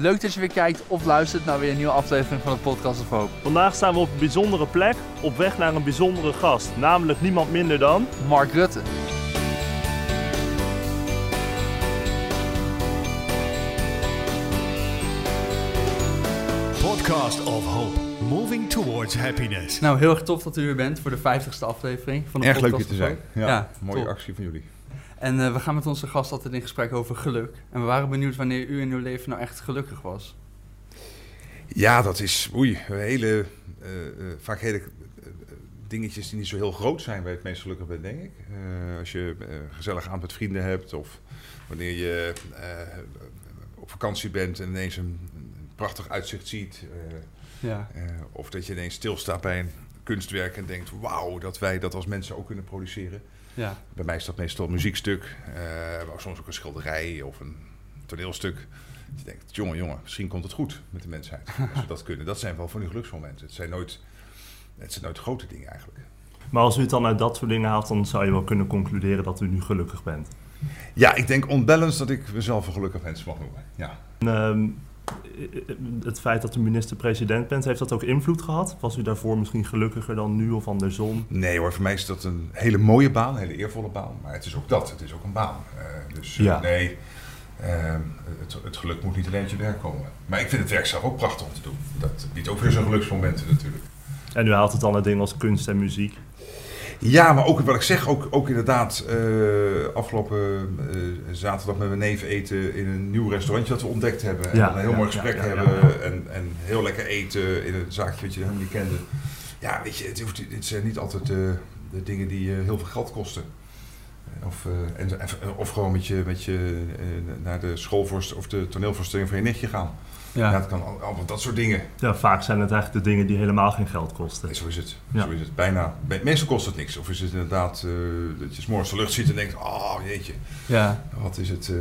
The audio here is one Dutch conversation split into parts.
Leuk dat je weer kijkt of luistert naar weer een nieuwe aflevering van de Podcast of Hoop. Vandaag staan we op een bijzondere plek, op weg naar een bijzondere gast. Namelijk niemand minder dan... Mark Rutte. Podcast of Hope. Moving towards happiness. Nou, heel erg tof dat u weer bent voor de 50ste aflevering van de Erg leuk hier te zijn. Ja, mooie top. actie van jullie. En eh, we gaan met onze gast altijd in gesprek over geluk. En we waren benieuwd wanneer u in uw leven nou echt gelukkig was. Ja, dat is oei, hele, eh, eh, vaak hele dingetjes die niet zo heel groot zijn waar je het meest gelukkig bent, denk ik. Als je gezellig aan met vrienden hebt of wanneer je op vakantie bent en ineens een, een prachtig uitzicht ziet. Ja. of dat je ineens stilstaat bij een kunstwerk en denkt, wauw, dat wij dat als mensen ook kunnen produceren. Ja. Bij mij is dat meestal een muziekstuk, eh, maar soms ook een schilderij of een toneelstuk. Dat je denkt, jongen, jongen, misschien komt het goed met de mensheid. Als we dat kunnen. Dat zijn wel van die geluksmomenten. Het zijn nooit, het zijn nooit grote dingen eigenlijk. Maar als u het dan uit dat soort dingen haalt, dan zou je wel kunnen concluderen dat u nu gelukkig bent. Ja, ik denk onbalanced dat ik mezelf een gelukkig mens mag noemen. Ja. En, ehm, het feit dat u minister-president bent, heeft dat ook invloed gehad? Was u daarvoor misschien gelukkiger dan nu of andersom? Nee hoor, voor mij is dat een hele mooie baan, een hele eervolle baan. Maar het is ook dat, het is ook een baan. Eh, dus eh, Ja. nee, eh, het, het geluk moet niet alleen uit je werk komen. Maar ik vind het werk zelf ook prachtig om te doen. Dat biedt ook weer zo'n geluksmomenten natuurlijk. En u haalt het dan uit dingen als kunst en muziek. Ja, maar ook wat ik zeg, ook, ook inderdaad eh, afgelopen eh, zaterdag met mijn neef eten in een nieuw restaurantje dat we ontdekt hebben. En Ja, een heel ja, mooi gesprek ja, hebben En, en heel lekker eten in een zaakje wat je helemaal niet kende. Ja, weet je, het, hoeft, het zijn niet altijd eh, de dingen die heel veel geld kosten. Of, eh, en, en- of gewoon met je, met je eh, naar de schoolvorst of de toneelvoorstelling van je nichtje gaan. Ja. Ja. dat kan al- allemaal dat soort dingen. Ja, vaak zijn het eigenlijk de dingen die helemaal geen geld kosten. Nee, zo is het. Ja. Zo is het. Bijna. Bij- Meestal kost het niks. Of is het inderdaad eh, dat je 's morgens de lucht ziet en denkt, oh jeetje, Ja. wat is het, eh,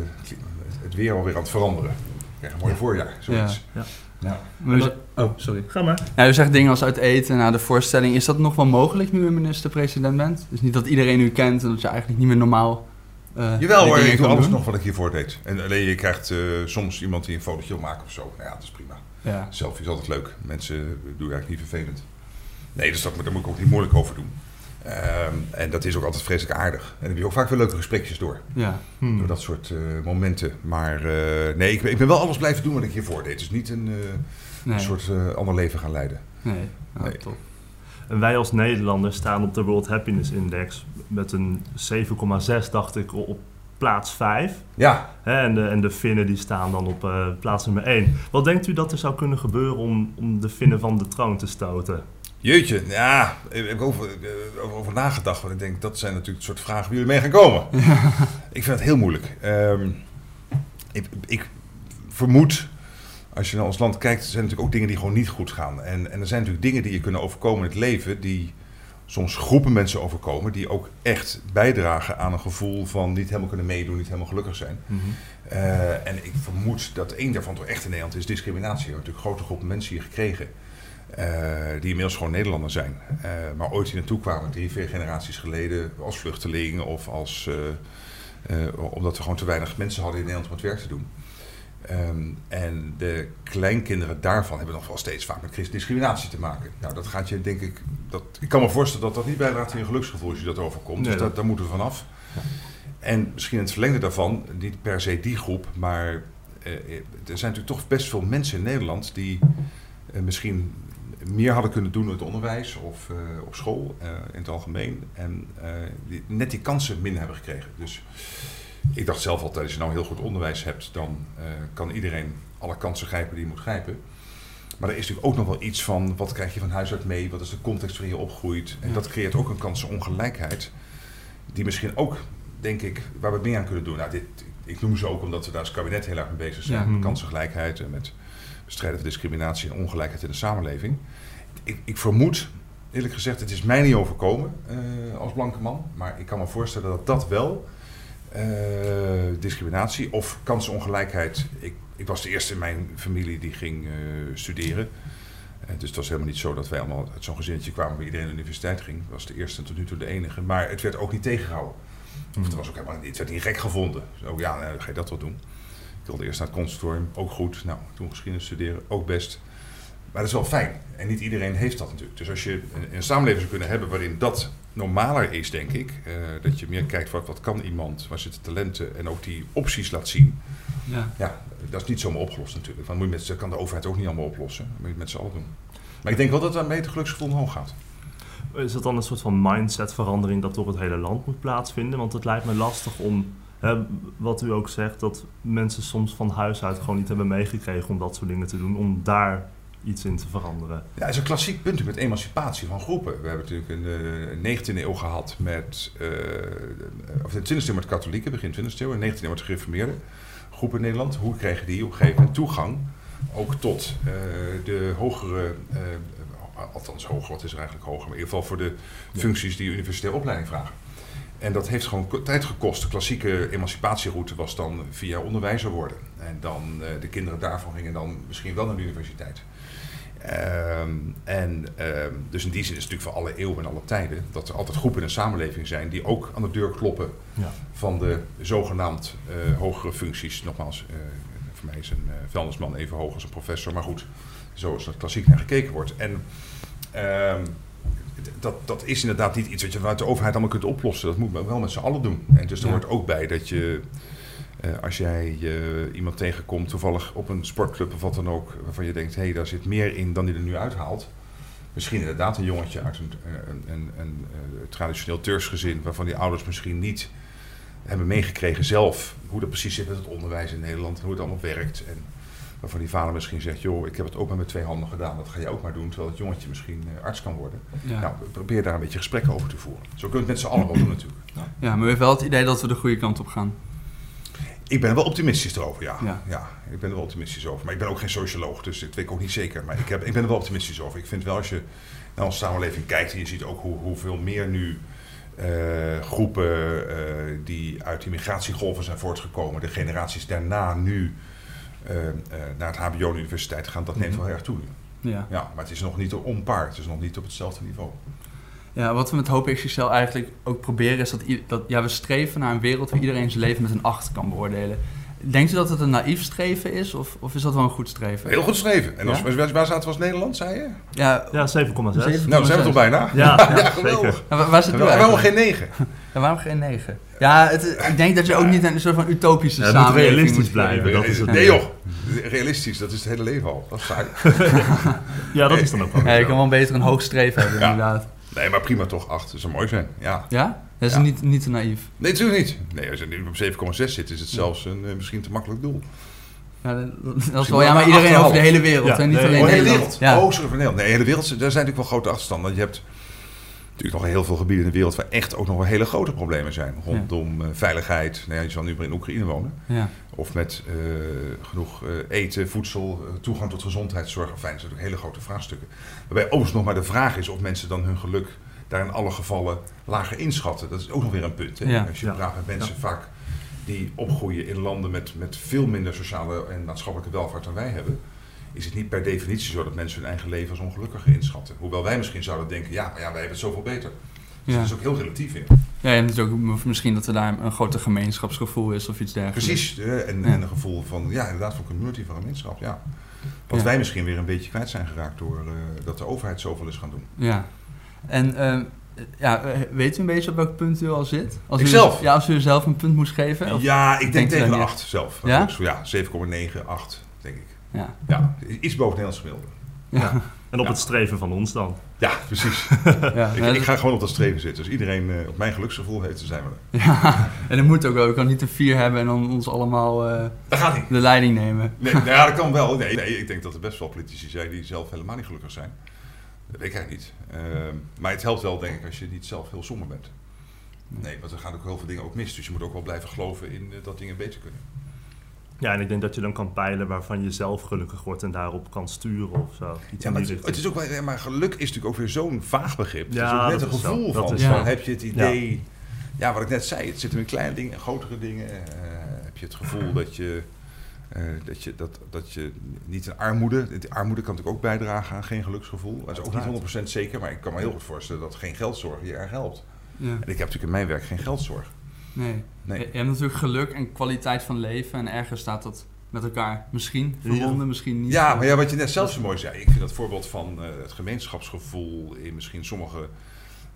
het weer alweer aan het veranderen. Krijgen een mooi voorjaar, zoiets. Ja. Ja. Maar oh, sorry. Ga maar. Nou, u zegt dingen als uit eten naar de voorstelling. Is dat nog wel mogelijk nu u minister-president bent? Dus niet dat iedereen u kent en dat je eigenlijk niet meer normaal. eh, Jawel hoor, ik doe alles doen? nog wat ik hiervoor deed. En alleen je krijgt eh, soms iemand die een fotootje wil maken of zo. Nou ja, dat is prima. Ja. Selfie is altijd leuk. Mensen doen eigenlijk niet vervelend. Nee, dus dat, daar moet ik ook niet moeilijk over doen. Ehm, en dat is ook altijd vreselijk aardig. En dan heb je ook vaak weer leuke gesprekjes door. Ja. Hmm. Door dat soort eh, momenten. Maar eh, nee, ik, ben- ik ben wel alles blijven doen wat ik hiervoor deed. Dus niet een, eh, Nee. een soort eh, ander leven gaan leiden. Nee. Nou, Nee. top. En wij als Nederlanders staan op de World Happiness Index met een 7,6 dacht ik op plaats 5. Ja, Hè, en, de, en de Finnen die staan dan op eh, plaats nummer 1. Wat denkt u dat er zou kunnen gebeuren om, om de Finnen van de troon te stoten? Jeetje. Ja, ik heb over, over, over nagedacht. Want ik denk, dat zijn natuurlijk het soort vragen waar jullie mee gaan komen. Ik vind het heel moeilijk. Ehm, ik, ik vermoed, als je naar ons land kijkt, zijn er natuurlijk ook dingen die gewoon niet goed gaan. En, en er zijn natuurlijk dingen die je kunnen overkomen in het leven, die soms groepen mensen overkomen, die ook echt bijdragen aan een gevoel van niet helemaal kunnen meedoen, niet helemaal gelukkig zijn. Eh, en ik vermoed dat één daarvan toch echt in Nederland is discriminatie. We hebben natuurlijk grote groepen mensen hier gekregen. Eh, die inmiddels gewoon Nederlander zijn. eh, maar ooit hier naartoe kwamen, drie, vier generaties geleden, als vluchteling of als. eh, omdat we gewoon te weinig mensen hadden in Nederland om het werk te doen. Ehm, en de kleinkinderen daarvan hebben nog wel steeds vaak met discriminatie te maken. Nou, dat gaat je, denk ik. Dat, ik kan me voorstellen dat dat niet bijdraagt aan je geluksgevoel als je dat overkomt. Nee, dus dat, daar moeten we vanaf. En misschien in het verlengde daarvan, niet per se die groep, maar er zijn natuurlijk toch best veel mensen in Nederland die misschien meer hadden kunnen doen in het onderwijs of eh, op school eh, in het algemeen. En eh, die net die kansen minder hebben gekregen. Dus ik dacht zelf altijd, als je nou heel goed onderwijs hebt, dan kan iedereen alle kansen grijpen die je moet grijpen. Maar er is natuurlijk ook nog wel iets van, wat krijg je van huis uit mee? Wat is de context waarin je opgroeit? En dat creëert ook een kansenongelijkheid. Die misschien ook, denk ik, waar we meer aan kunnen doen. Nou, dit, ik noem ze ook omdat we daar als kabinet heel erg mee bezig zijn. Ja. Met kansengelijkheid en met bestrijden van discriminatie en ongelijkheid in de samenleving. Ik, ik vermoed, eerlijk gezegd, het is mij niet overkomen eh, als blanke man. Maar ik kan me voorstellen dat dat wel eh, discriminatie of kansenongelijkheid. Ik, ik was de eerste in mijn familie die ging eh, studeren. Dus het was helemaal niet zo dat wij allemaal uit zo'n gezinnetje kwamen waar iedereen naar de universiteit ging. Ik was de eerste en tot nu toe de enige. Maar het werd ook niet tegengehouden. Of het, was ook helemaal, het werd niet gek gevonden. Zo, ja, nou, dan ga je dat wel doen. Ik wilde eerst naar het conservatorium, ook goed. Nou, toen geschiedenis studeren, ook best. Maar dat is wel fijn. En niet iedereen heeft dat natuurlijk. Dus als je een, een samenleving zou kunnen hebben waarin dat normaler is, denk ik. eh, dat je meer kijkt wat, wat kan iemand, waar zitten talenten en ook die opties laat zien. Ja. Ja, dat is niet zomaar opgelost natuurlijk. Want moet je met, dat kan de overheid ook niet allemaal oplossen. Dat moet je met z'n allen doen. Maar ik denk wel dat daarmee het geluksgevoel omhoog gaat. Is het dan een soort van mindsetverandering dat door het hele land moet plaatsvinden? Want het lijkt me lastig om, wat u ook zegt, dat mensen soms van huis uit gewoon niet hebben meegekregen om dat soort dingen te doen, om daar iets in te veranderen. Ja, dat is een klassiek punt met emancipatie van groepen. We hebben natuurlijk in de 19e eeuw gehad met, eh, of in de 20e eeuw met katholieken, begin 20e eeuw, in de 19e eeuw met gereformeerde groepen in Nederland. Hoe kregen die op een gegeven moment toegang ook tot eh, de hogere, eh, althans hoger, wat is er eigenlijk hoger, maar in ieder geval voor de functies die universitaire opleiding vragen. En dat heeft gewoon tijd gekost. De klassieke emancipatieroute was dan via onderwijzer worden. En dan eh, de kinderen daarvan gingen dan misschien wel naar de universiteit. Ehm, en ehm, dus in die zin is het natuurlijk voor alle eeuwen en alle tijden dat er altijd groepen in een samenleving zijn die ook aan de deur kloppen Ja. van de zogenaamd eh, hogere functies. Nogmaals, eh, voor mij is een vuilnisman even hoog als een professor, maar goed, zo is er klassiek naar gekeken wordt. En ehm, dat, dat is inderdaad niet iets wat je vanuit de overheid allemaal kunt oplossen. Dat moet men wel met z'n allen doen. En dus er Ja. hoort ook bij dat je, eh, als jij eh, iemand tegenkomt, toevallig op een sportclub of wat dan ook, waarvan je denkt, hé, hey, daar zit meer in dan die er nu uithaalt. Misschien inderdaad een jongetje uit een, een, een, een, eh, traditioneel Turks gezin, waarvan die ouders misschien niet hebben meegekregen zelf hoe dat precies zit met het onderwijs in Nederland, hoe het allemaal werkt. En waarvan die vader misschien zegt, joh, ik heb het ook maar met twee handen gedaan, dat ga je ook maar doen, terwijl het jongetje misschien eh, arts kan worden. Ja. Nou, probeer daar een beetje gesprekken over te voeren. Zo kun je het met z'n allen wel doen natuurlijk. ja, maar u heeft wel het idee dat we de goede kant op gaan. Ik ben er wel optimistisch erover, ja. Ja. ja. ik ben er wel optimistisch over. Maar ik ben ook geen socioloog, dus dat weet ik ook niet zeker. Maar ik, heb, ik ben er wel optimistisch over. Ik vind wel als je naar onze samenleving kijkt en je ziet ook hoe, hoeveel meer nu eh, groepen eh, die uit die migratiegolven zijn voortgekomen, de generaties daarna nu naar het HBO universiteit gaan, dat neemt Mhm. wel erg toe. nu. Ja. Ja, maar het is nog niet on par, het is nog niet op hetzelfde niveau. Ja, wat we met Hoop XXL eigenlijk ook proberen is dat, dat ja, we streven naar een wereld waar iedereen zijn leven met een 8 kan beoordelen. Denkt u dat het een naïef streven is of, of is dat wel een goed streven? Heel goed geschreven. En als, Ja? waar, waar zaten we als Nederland, zei je? Ja, Ja, 7,6. Zeven. Nou, zijn we toch bijna? Ja, Ja, ja, geweldig. waar, waar zit u Waarom geen negen? Ja, waarom geen 9? Ja, het, ik denk dat je ook niet een soort van utopische Ja, het moet samenleving realistisch moet blijven. dat is het. nee joh, realistisch, dat is het hele leven al. Dat is saai. Ja, dat is dan ook wel. Ja, je kan wel beter een hoog streven hebben, Ja. inderdaad. Nee, maar prima toch, acht. Dat zou mooi zijn. Ja. Ja? Dat is Ja. niet, niet te naïef. Nee, natuurlijk niet. Nee, als je nu op 7,6 zit, is het zelfs een eh, misschien te makkelijk doel. Ja, dat, dat is wel wel, ja, maar een iedereen over de 8,5. hele wereld, Ja, hè? niet nee, alleen Oh, de hele Nederland. wereld. Ja. Oh, sorry, van Nederland. Nee, de hele wereld, daar zijn natuurlijk wel grote achterstanden. Je hebt natuurlijk nog heel veel gebieden in de wereld waar echt ook nog wel hele grote problemen zijn. Rondom eh, veiligheid. Nou ja, je zal nu maar in Oekraïne wonen. Ja. Of met eh, genoeg eh, eten, voedsel, toegang tot gezondheidszorg. Fijn, dat zijn natuurlijk hele grote vraagstukken. Waarbij overigens nog maar de vraag is of mensen dan hun geluk daar in alle gevallen lager inschatten. Dat is ook nog weer een punt. Hè? Ja. Als je Ja. praat met mensen vaak die opgroeien in landen met, met veel minder sociale en maatschappelijke welvaart dan wij hebben, is het niet per definitie zo dat mensen hun eigen leven als ongelukkiger inschatten. Hoewel wij misschien zouden denken, ja, maar ja, wij hebben het zoveel beter. Dus Ja. dat is ook heel relatief in. Ja, en het is ook misschien dat er daar een groter gemeenschapsgevoel is of iets dergelijks. Precies, en, Ja. en een gevoel van, ja, inderdaad, van community, van gemeenschap, ja. Wat Ja. wij misschien weer een beetje kwijt zijn geraakt door eh, dat de overheid zoveel is gaan doen. Ja. En ehm, ja, weet u een beetje op welk punt u al zit? Als u, Ikzelf? Ja, als u zelf een punt moest geven? Of- Ja, ik denk tegen de niet? 8 zelf. Ja? Ja, 7,9, 8, denk ik. Ja. Ja, iets boven Nederlands gemiddelde. Ja. En op Ja. het streven van ons dan. Ja, precies. Ja. ik, ik ga gewoon op dat streven zitten. Dus iedereen eh, op mijn geluksgevoel heeft, dan zijn we er. ja. En dat moet ook wel. We kan niet een vier hebben en dan ons allemaal eh, Dat gaat niet. de leiding nemen. Nee, nou ja, dat kan wel. Nee, nee, ik denk dat er best wel politici zijn die zelf helemaal niet gelukkig zijn. Dat weet ik eigenlijk niet. Ehm, maar het helpt wel, denk ik, als je niet zelf heel somber bent. Nee, want er gaan ook heel veel dingen ook mis. Dus je moet ook wel blijven geloven in eh, dat dingen beter kunnen. Ja, en ik denk dat je dan kan peilen waarvan je zelf gelukkig wordt en daarop kan sturen of zo. Iets Ja, maar het, is ook wel, ja, maar geluk is natuurlijk ook weer zo'n vaag begrip. Ja, het is ook net dat een zo. gevoel van, heb je het idee... Ja. wat ik net zei, het zit hem in kleine dingen en grotere dingen. Eh, heb je het gevoel dat je, eh, dat, je, dat, dat je niet in armoede... de Armoede kan natuurlijk ook bijdragen aan geen geluksgevoel. Dat is ook niet 100% zeker, maar ik kan me heel goed voorstellen dat geen geldzorg je erg helpt. Ja. En ik heb natuurlijk in mijn werk geen geldzorg. Nee. Nee. Je, hebt natuurlijk geluk en kwaliteit van leven. En ergens staat dat met elkaar. Misschien verbonden, misschien niet. Ja, maar ja, wat je net zelf zo mooi zei. Ik vind dat voorbeeld van eh, het gemeenschapsgevoel in misschien sommige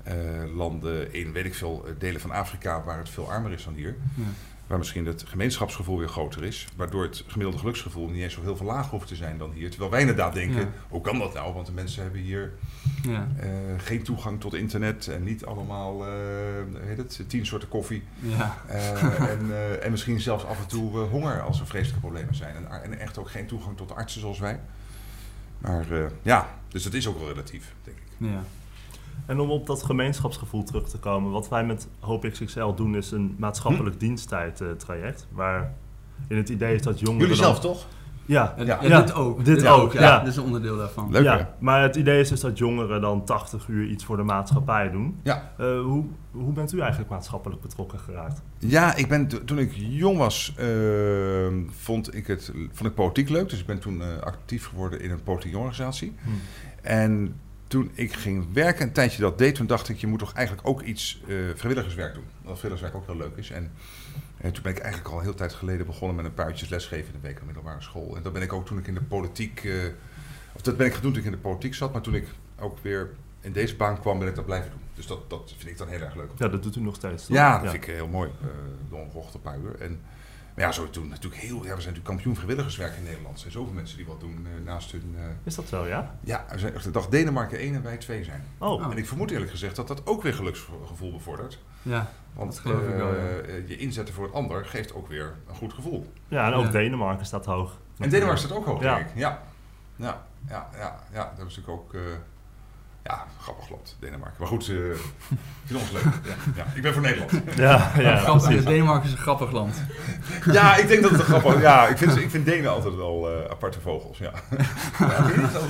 eh, landen in, weet ik veel, delen van Afrika waar het veel armer is dan hier. Ja. Waar misschien het gemeenschapsgevoel weer groter is. Waardoor het gemiddelde geluksgevoel niet eens zo heel veel lager hoeft te zijn dan hier. Terwijl wij inderdaad denken, Ja. hoe kan dat nou? Want de mensen hebben hier Ja. eh, geen toegang tot internet. En niet allemaal, hoe heet het, tien soorten koffie. Ja. Eh, en, en misschien zelfs af en toe honger als er vreselijke problemen zijn. En, en echt ook geen toegang tot artsen zoals wij. Maar ja, dus dat is ook wel relatief, denk ik. ja. En om op dat gemeenschapsgevoel terug te komen, wat wij met Hoop XXL doen is een maatschappelijk diensttijd eh, traject. Waar in het idee is dat jongeren. Jullie dan- zelf toch? Ja, Ja, Ja. ja, dit ook. Dit ook, ja. ja. Dit is een onderdeel daarvan. Leuk ja, maar het idee is dus dat jongeren dan 80 uur iets voor de maatschappij doen. Ja. Eh, hoe, hoe bent u eigenlijk maatschappelijk betrokken geraakt? Ja, ik ben, toen ik jong was, eh, vond, ik het, vond ik politiek leuk. Dus ik ben toen eh, actief geworden in een politieke organisatie. Hm. En toen ik ging werken, een tijdje dat deed, toen dacht ik, je moet toch eigenlijk ook iets eh, vrijwilligerswerk doen. Omdat vrijwilligerswerk ook heel leuk is. En, en toen ben ik eigenlijk al een heel tijd geleden begonnen met een paar uurtjes lesgeven in de week op middelbare school. En dat ben ik ook toen ik in de politiek, eh, of dat ben ik doen toen ik in de politiek zat. Maar toen ik ook weer in deze baan kwam, ben ik dat blijven doen. Dus dat, dat vind ik dan heel erg leuk. Ja, dat doet u nog steeds. toch? Ja, dat vind ik heel mooi. Uh, een paar uur. En, maar ja, zo toen natuurlijk heel... Ja, we zijn natuurlijk kampioen vrijwilligerswerk in Nederland. Er zijn zoveel mensen die wat doen eh, naast hun... eh, Is dat zo, ja? ja, we zijn echt de dag Denemarken 1 en wij 2 zijn. Oh, Oh. En ik vermoed eerlijk gezegd dat dat ook weer geluksgevoel bevordert. Ja. Want Dat geloof ik wel, ja. eh, je inzetten voor het ander geeft ook weer een goed gevoel. ja, en ook Ja. Denemarken staat hoog. En Denemarken staat ook hoog, Ja. denk ik. Ja. Ja, ja, ja, ja. Dat is natuurlijk ook... ja, grappig land, Denemarken. Maar goed, eh vind ons leuk. Ja, ja. Ik ben voor Nederland. Ja, ja, Grappig. Denemarken is een grappig land. Ja, ik denk dat het een grappig is. Ja, ik vind, ik vind Denen altijd wel eh, aparte vogels. Ja,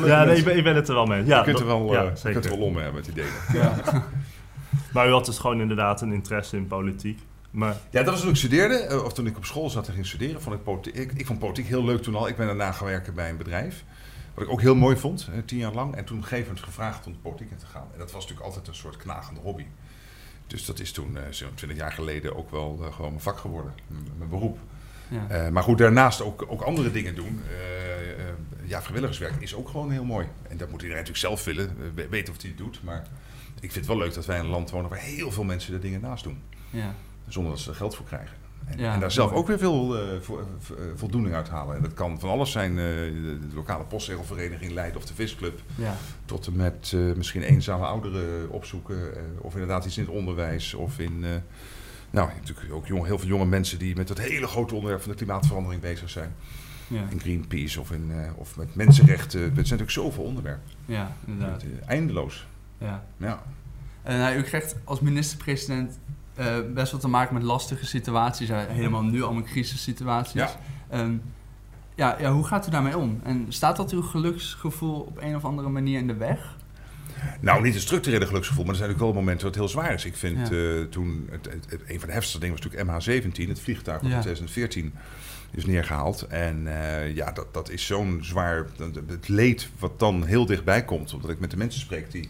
ja, nee, ik ben, ik ben het er wel mee. Ja, je kunt er wel, je zeker. kunt er wel om hebben met die Denen. Ja. Maar u had dus gewoon inderdaad een interesse in politiek. Maar Ja, dat was toen ik studeerde, of toen ik op school zat en ging studeren. Vond ik, politiek, ik, ik vond politiek heel leuk toen al. Ik ben daarna gaan werken bij een bedrijf. Wat ik ook heel mooi vond, eh, tien jaar lang. En toen gegeven gevraagd om de politiek in te gaan. En dat was natuurlijk altijd een soort knagende hobby. Dus dat is toen, eh, zo'n twintig jaar geleden, ook wel eh, gewoon mijn vak geworden. Mijn beroep. Ja. Eh, maar goed, daarnaast ook, ook andere dingen doen. Ja, vrijwilligerswerk is ook gewoon heel mooi. En dat moet iedereen natuurlijk zelf willen, we- weten of hij het doet. Maar ik vind het wel leuk dat wij in een land wonen waar heel veel mensen er dingen naast doen. Ja. Zonder dat ze er geld voor krijgen. En, Ja, en daar zelf ook weer veel eh, vo- vo- eh, voldoening uit halen. En dat kan van alles zijn, eh, de, lokale postzegelvereniging Leiden of de visclub. Ja. Tot en met eh, misschien eenzame ouderen opzoeken. eh, of inderdaad iets in het onderwijs. Of in, eh, nou, natuurlijk ook jong, heel veel jonge mensen die met dat hele grote onderwerp van de klimaatverandering bezig zijn. Ja. In Greenpeace of, in, eh, of met mensenrechten. Het zijn natuurlijk zoveel onderwerpen. ja, inderdaad. Eh, Eindeloos. Ja. Ja. En u krijgt als minister-president eh, best wel te maken met lastige situaties. Ja, helemaal nu allemaal crisissituaties. Ja. Ehm, ja, ja, hoe gaat u daarmee om? En staat dat uw geluksgevoel op een of andere manier in de weg? Nou, niet een structurele geluksgevoel, maar er zijn natuurlijk wel momenten dat het heel zwaar is. Ik vind Ja. eh, toen, het, het- het- een van de heftigste dingen was natuurlijk MH17, het vliegtuig Ja. in 2014 is neergehaald. En eh, ja, dat, dat is zo'n zwaar, het leed wat dan heel dichtbij komt, omdat ik met de mensen spreek die,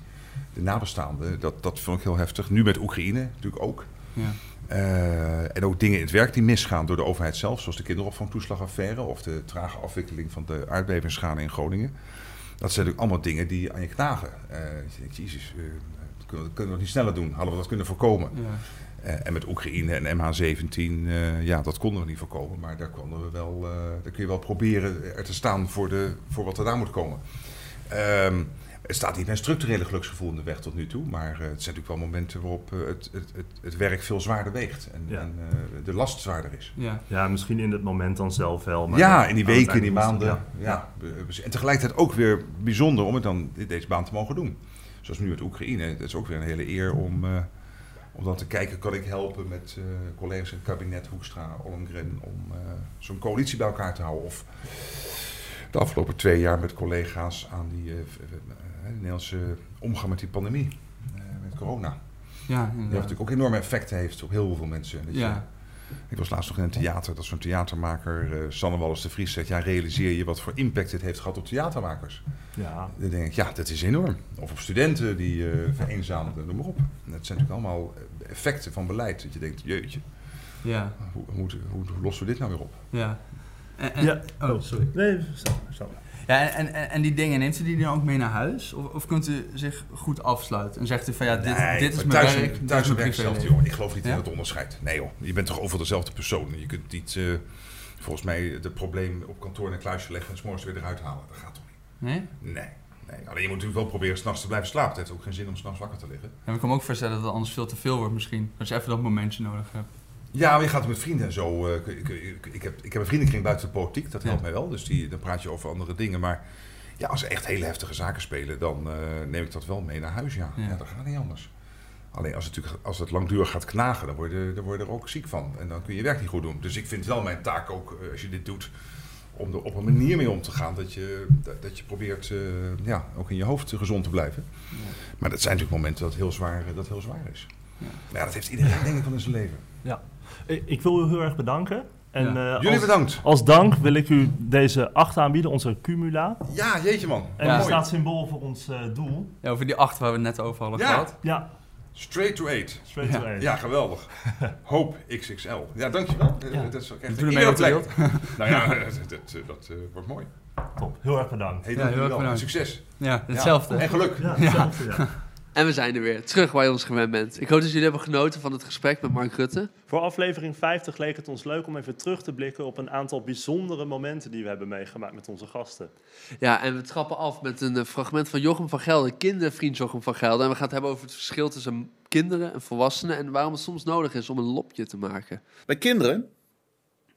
de nabestaanden, dat, dat vond ik heel heftig. Nu met Oekraïne natuurlijk ook. Ja. Eh, en ook dingen in het werk die misgaan door de overheid zelf, zoals de kinderopvangtoeslagaffaire of de trage afwikkeling van de aardbevingsschade in Groningen. Dat zijn natuurlijk allemaal dingen die aan je knagen. Eh, je denkt, jezus, eh, dat kunnen we, nog niet sneller doen? Hadden we dat kunnen voorkomen? Ja. Eh, en met Oekraïne en MH17, eh, ja, dat konden we niet voorkomen. Maar daar, konden we wel, eh, daar kun je wel proberen er te staan voor, de, voor wat er daar moet komen. Ehm, het staat niet mijn structurele geluksgevoel in de weg tot nu toe. Maar eh, het zijn natuurlijk wel momenten waarop eh, het, het, het, het werk veel zwaarder weegt. En, Ja. en eh, de last zwaarder is. Ja. ja, misschien in het moment dan zelf wel. Maar ja, in die weken, in die maanden. Ja. En tegelijkertijd ook weer bijzonder om het dan deze baan te mogen doen. Zoals nu met Oekraïne. Het is ook weer een hele eer om, eh, om dan te kijken, kan ik helpen met eh, collega's in het kabinet Hoekstra, Ollongren, om eh, zo'n coalitie bij elkaar te houden. Of de afgelopen twee jaar met collega's aan die de Nederlandse omgang met die pandemie, eh, met corona. Ja, Die natuurlijk ook enorme effecten heeft op heel veel mensen. Dat je- Ja. ik was laatst nog in een theater, dat zo'n theatermaker, eh Sanne Wallis de Vries, zegt... ja, realiseer je wat voor impact dit heeft gehad op theatermakers? Ja, Dan denk ik, ja, dat is enorm. Of op studenten die eh vereenzaamden, noem maar op. En dat zijn natuurlijk allemaal effecten van beleid. Dat je denkt, jeetje, Ja. hoe, hoe, moet- hoe, hoe lossen we dit nou weer op? Ja. En, en- Ja. Oh, sorry. Nee, zo. Ja, en, en, en die dingen, neemt u die dan ook mee naar huis? Of, of kunt u zich goed afsluiten? En zegt u van ja, dit, Nee, dit is mijn thuis, werk, Thuis is mijn privéleven. jongen. Ik geloof niet Ja? in het onderscheid. Nee joh, je bent toch overal dezelfde persoon. Je kunt niet, eh, volgens mij, het probleem op kantoor in een kluisje leggen en s'morgens weer eruit halen. Dat gaat toch niet? Nee? Nee. nee. Alleen je moet natuurlijk wel proberen s'nachts te blijven slapen. Het heeft ook geen zin om s'nachts wakker te liggen. En ik kan me ook voorstellen dat het anders veel te veel wordt misschien. Als je even dat momentje nodig hebt. Ja, maar je gaat met vrienden en zo. eh, ik, ik, ik, heb, ik heb een vriendenkring buiten de politiek, dat helpt Ja. mij wel. Dus die, dan praat je over andere dingen. Maar ja, als er echt hele heftige zaken spelen, dan eh, neem ik dat wel mee naar huis. Ja, Ja. ja. dat gaat niet anders. Alleen als het, natuurlijk, als het langdurig gaat knagen, dan word, je, dan word je er ook ziek van. En dan kun je je werk niet goed doen. Dus ik vind wel mijn taak ook, eh, als je dit doet, om er op een manier mee om te gaan dat je, dat, je probeert ja, ook in je hoofd gezond te blijven. Maar dat zijn natuurlijk momenten dat heel zwaar, dat heel zwaar is. Ja. Maar ja, dat heeft iedereen denk ik van in zijn leven. Ik, ik wil u heel erg bedanken. En, Ja. eh, Jullie als, bedankt. als dank wil ik u deze acht aanbieden, onze Cumula. Ja, jeetje man. En Ja. die staat symbool voor ons eh, doel. Ja, over die acht waar we het net over hadden Ja. gehad. Ja, Straight to eight. straight Ja. to eight. Ja, geweldig. Hope XXL. Ja, dankjewel. Ja. Dat is ook echt Doe een wilt. Nou ja, dat, dat, dat, eh, wordt mooi. Top. Heel erg bedankt. Hey, Ja, dank heel erg bedankt. Succes. Ja, hetzelfde. Ja. En geluk. Ja, hetzelfde, ja. En we zijn er weer, terug waar je ons gewend bent. Ik hoop dat jullie hebben genoten van het gesprek met Mark Rutte. Voor aflevering 50 leek het ons leuk om even terug te blikken op een aantal bijzondere momenten die we hebben meegemaakt met onze gasten. Ja, en we trappen af met een eh, fragment van Jochem van Gelder, kindervriend Jochem van Gelder. En we gaan het hebben over het verschil tussen kinderen en volwassenen en waarom het soms nodig is om een lopje te maken. Bij kinderen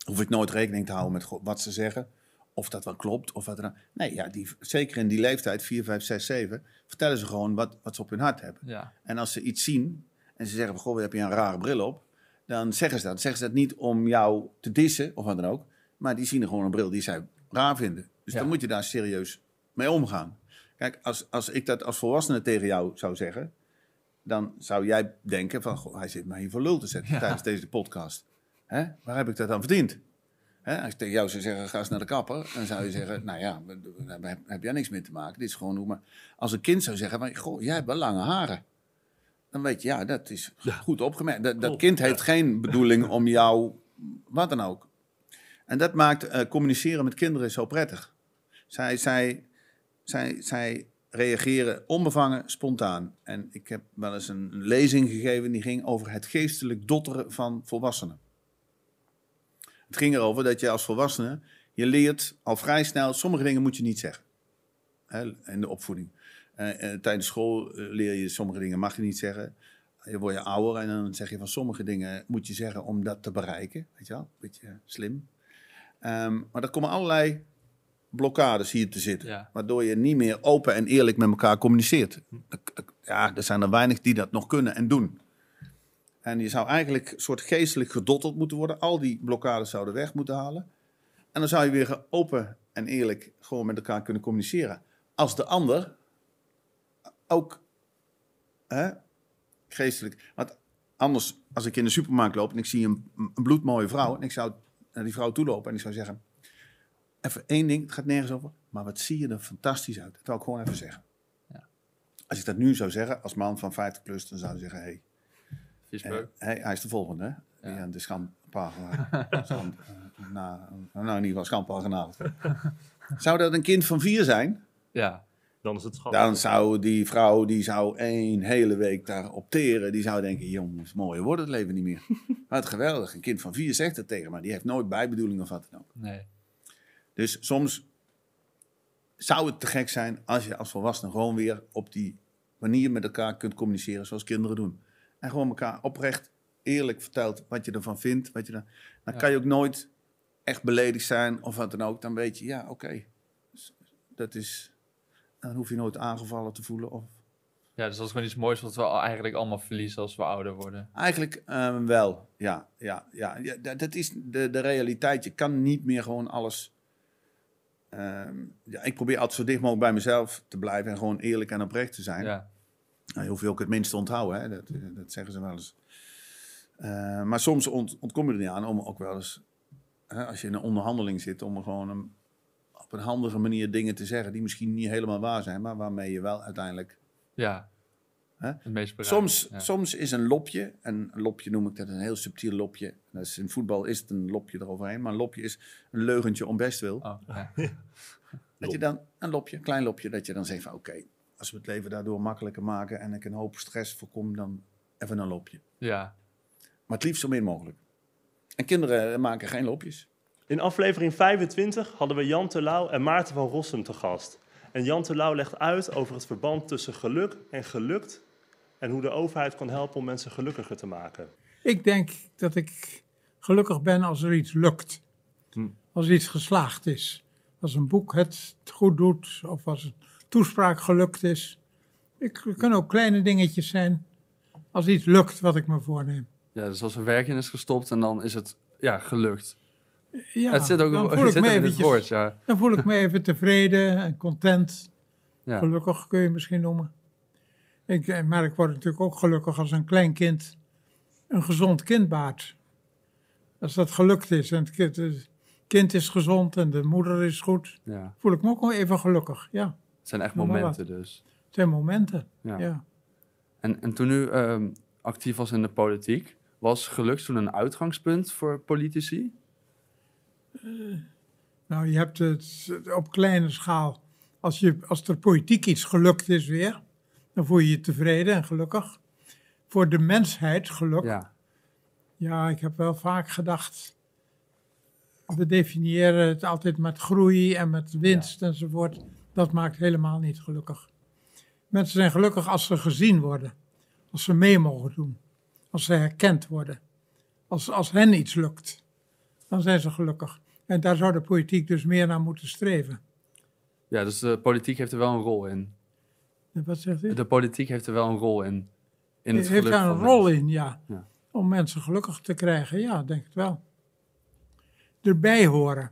hoef ik nooit rekening te houden met wat ze zeggen. Of dat wel klopt. Of wat nou- Nee, ja, die, zeker in die leeftijd, 4, 5, 6, 7, vertellen ze gewoon wat, wat ze op hun hart hebben. Ja. En als ze iets zien en ze zeggen: Goh, heb je een rare bril op? Dan zeggen ze dat. Zeggen ze dat niet om jou te dissen of wat dan ook. Maar die zien er gewoon een bril die zij raar vinden. Dus Ja. dan moet je daar serieus mee omgaan. Kijk, als, als ik dat als volwassene tegen jou zou zeggen. dan zou jij denken: van, Goh, hij zit mij hier voor lul te zetten Ja. tijdens deze podcast. Hè? Waar heb ik dat aan verdiend? Hè? Als ik tegen jou zou zeggen, ga eens naar de kapper, dan zou je zeggen, nou ja, daar heb, heb jij niks mee te maken. Dit is gewoon hoe maar. Als een kind zou zeggen, goh, jij hebt wel lange haren. Dan weet je, ja, dat is goed opgemerkt. Dat, kind heeft geen bedoeling om jou, wat dan ook. En dat maakt eh, communiceren met kinderen zo prettig. Zij, zij, zij, zij reageren onbevangen, spontaan. En ik heb wel eens een lezing gegeven die ging over het geestelijk dotteren van volwassenen. Het ging erover dat je als volwassene, je leert al vrij snel, sommige dingen moet je niet zeggen. Hè, in de opvoeding. Eh, eh, tijdens school eh, leer je sommige dingen mag je niet zeggen. Je wordt je ouder en dan zeg je van sommige dingen moet je zeggen om dat te bereiken. Weet je wel, beetje slim. Ehm, maar er komen allerlei blokkades hier te zitten. Ja. Waardoor je niet meer open en eerlijk met elkaar communiceert. Ja, er zijn er weinig die dat nog kunnen en doen. En je zou eigenlijk een soort geestelijk gedotteld moeten worden. Al die blokkades zouden weg moeten halen. En dan zou je weer open en eerlijk gewoon met elkaar kunnen communiceren. Als de ander ook hè, geestelijk. Want anders, als ik in de supermarkt loop en ik zie een, een bloedmooie vrouw. En ik zou naar die vrouw toe lopen en ik zou zeggen: Even één ding, het gaat nergens over. Maar wat zie je er fantastisch uit. Dat wil ik gewoon even zeggen. Ja. Als ik dat nu zou zeggen, als man van 50 plus, dan zou ik zeggen: Hé, Viespeuk. Eh, hij, hij is de volgende, hè? Die Ja. aan de schandpagina. Schand, eh, na, nou, in ieder geval schandpagina. Zou dat een kind van vier zijn? Ja. Dan is het schattig. Dan zou die vrouw, die zou één hele week daar opteren. Die zou denken, jongens, mooier wordt het leven niet meer. Wat geweldig. Een kind van vier zegt het tegen maar Die heeft nooit bijbedoeling of wat dan ook. Nee. Dus soms zou het te gek zijn als je als volwassene gewoon weer op die manier met elkaar kunt communiceren zoals kinderen doen. En gewoon elkaar oprecht, eerlijk vertelt wat je ervan vindt. Wat je dan, dan Ja. kan je ook nooit echt beledigd zijn of wat dan ook. Dan weet je, ja, oké. Dus Dat is, dan hoef je nooit aangevallen te voelen. Of, Ja, dus dat is gewoon iets moois wat we eigenlijk allemaal verliezen als we ouder worden. Eigenlijk eh, wel, ja. ja, ja, ja dat- dat is de, de realiteit. Je kan niet meer gewoon alles... ehm, ja, ik probeer altijd zo dicht mogelijk bij mezelf te blijven... en gewoon eerlijk en oprecht te zijn. Ja. Nou, je hoeft je ook het minste onthouden, hè? Dat, eh, dat zeggen ze wel eens. Eh, maar soms ont, ontkom je er niet aan om ook wel eens... Hè, als je in een onderhandeling zit... om er gewoon een, op een handige manier dingen te zeggen... die misschien niet helemaal waar zijn... maar waarmee je wel uiteindelijk Ja. Hè? Het meest bereikt. Soms, Ja. soms is een lopje, en een lopje noem ik dat een heel subtiel lopje. Dat is, in voetbal is het een lopje eroverheen, maar een lopje is een leugentje om best wil. Oh, ja. Dat je dan, een lopje, een klein lopje, dat je dan zegt van oké, als we het leven daardoor makkelijker maken en ik een hoop stress voorkom, dan even een lopje. ja. Maar het liefst zo min mogelijk. En kinderen maken geen lopjes. In aflevering 25 hadden we Jan Terlouw en Maarten van Rossum te gast. En Jan Terlouw legt uit over het verband tussen geluk en gelukt en hoe de overheid kan helpen om mensen gelukkiger te maken. Ik denk dat ik gelukkig ben als er iets lukt. Hm. Als iets geslaagd is. Als een boek het goed doet of als een toespraak gelukt is. Ik, het kunnen ook kleine dingetjes zijn. Als iets lukt wat ik me voorneem. Ja, dus als er werk in is gestopt en dan is het ja, gelukt. Ja, het zit ook dan voel ik me eventjes, woord, ja. dan voel ik me even tevreden en content. ja. Gelukkig kun je misschien noemen. Ik, eh, maar ik word natuurlijk ook gelukkig als een klein kind een gezond kind baart. Als dat gelukt is en het kind, het kind is gezond en de moeder is goed, ja. voel ik me ook wel even gelukkig. Ja, Het zijn echt momenten dus. het zijn momenten. Ja. Ja. En, en toen u ehm, actief was in de politiek, was geluk toen een uitgangspunt voor politici? Nou, je hebt het op kleine schaal. Als, je, als er politiek iets gelukt is weer, dan voel je je tevreden en gelukkig. Voor de mensheid geluk. Ja. Ja, ik heb wel vaak gedacht. We definiëren het altijd met groei en met winst enzovoort. Dat maakt helemaal niet gelukkig. Mensen zijn gelukkig als ze gezien worden. Als ze mee mogen doen. Als ze herkend worden. Als, als hen iets lukt. Dan zijn ze gelukkig. En daar zou de politiek dus meer naar moeten streven. ja, dus de politiek heeft er wel een rol in. Wat zegt u? De politiek heeft er wel een rol in. in het heeft daar een rol mensen. in, ja. Ja. Om mensen gelukkig te krijgen, ja, denk ik wel. Erbij horen.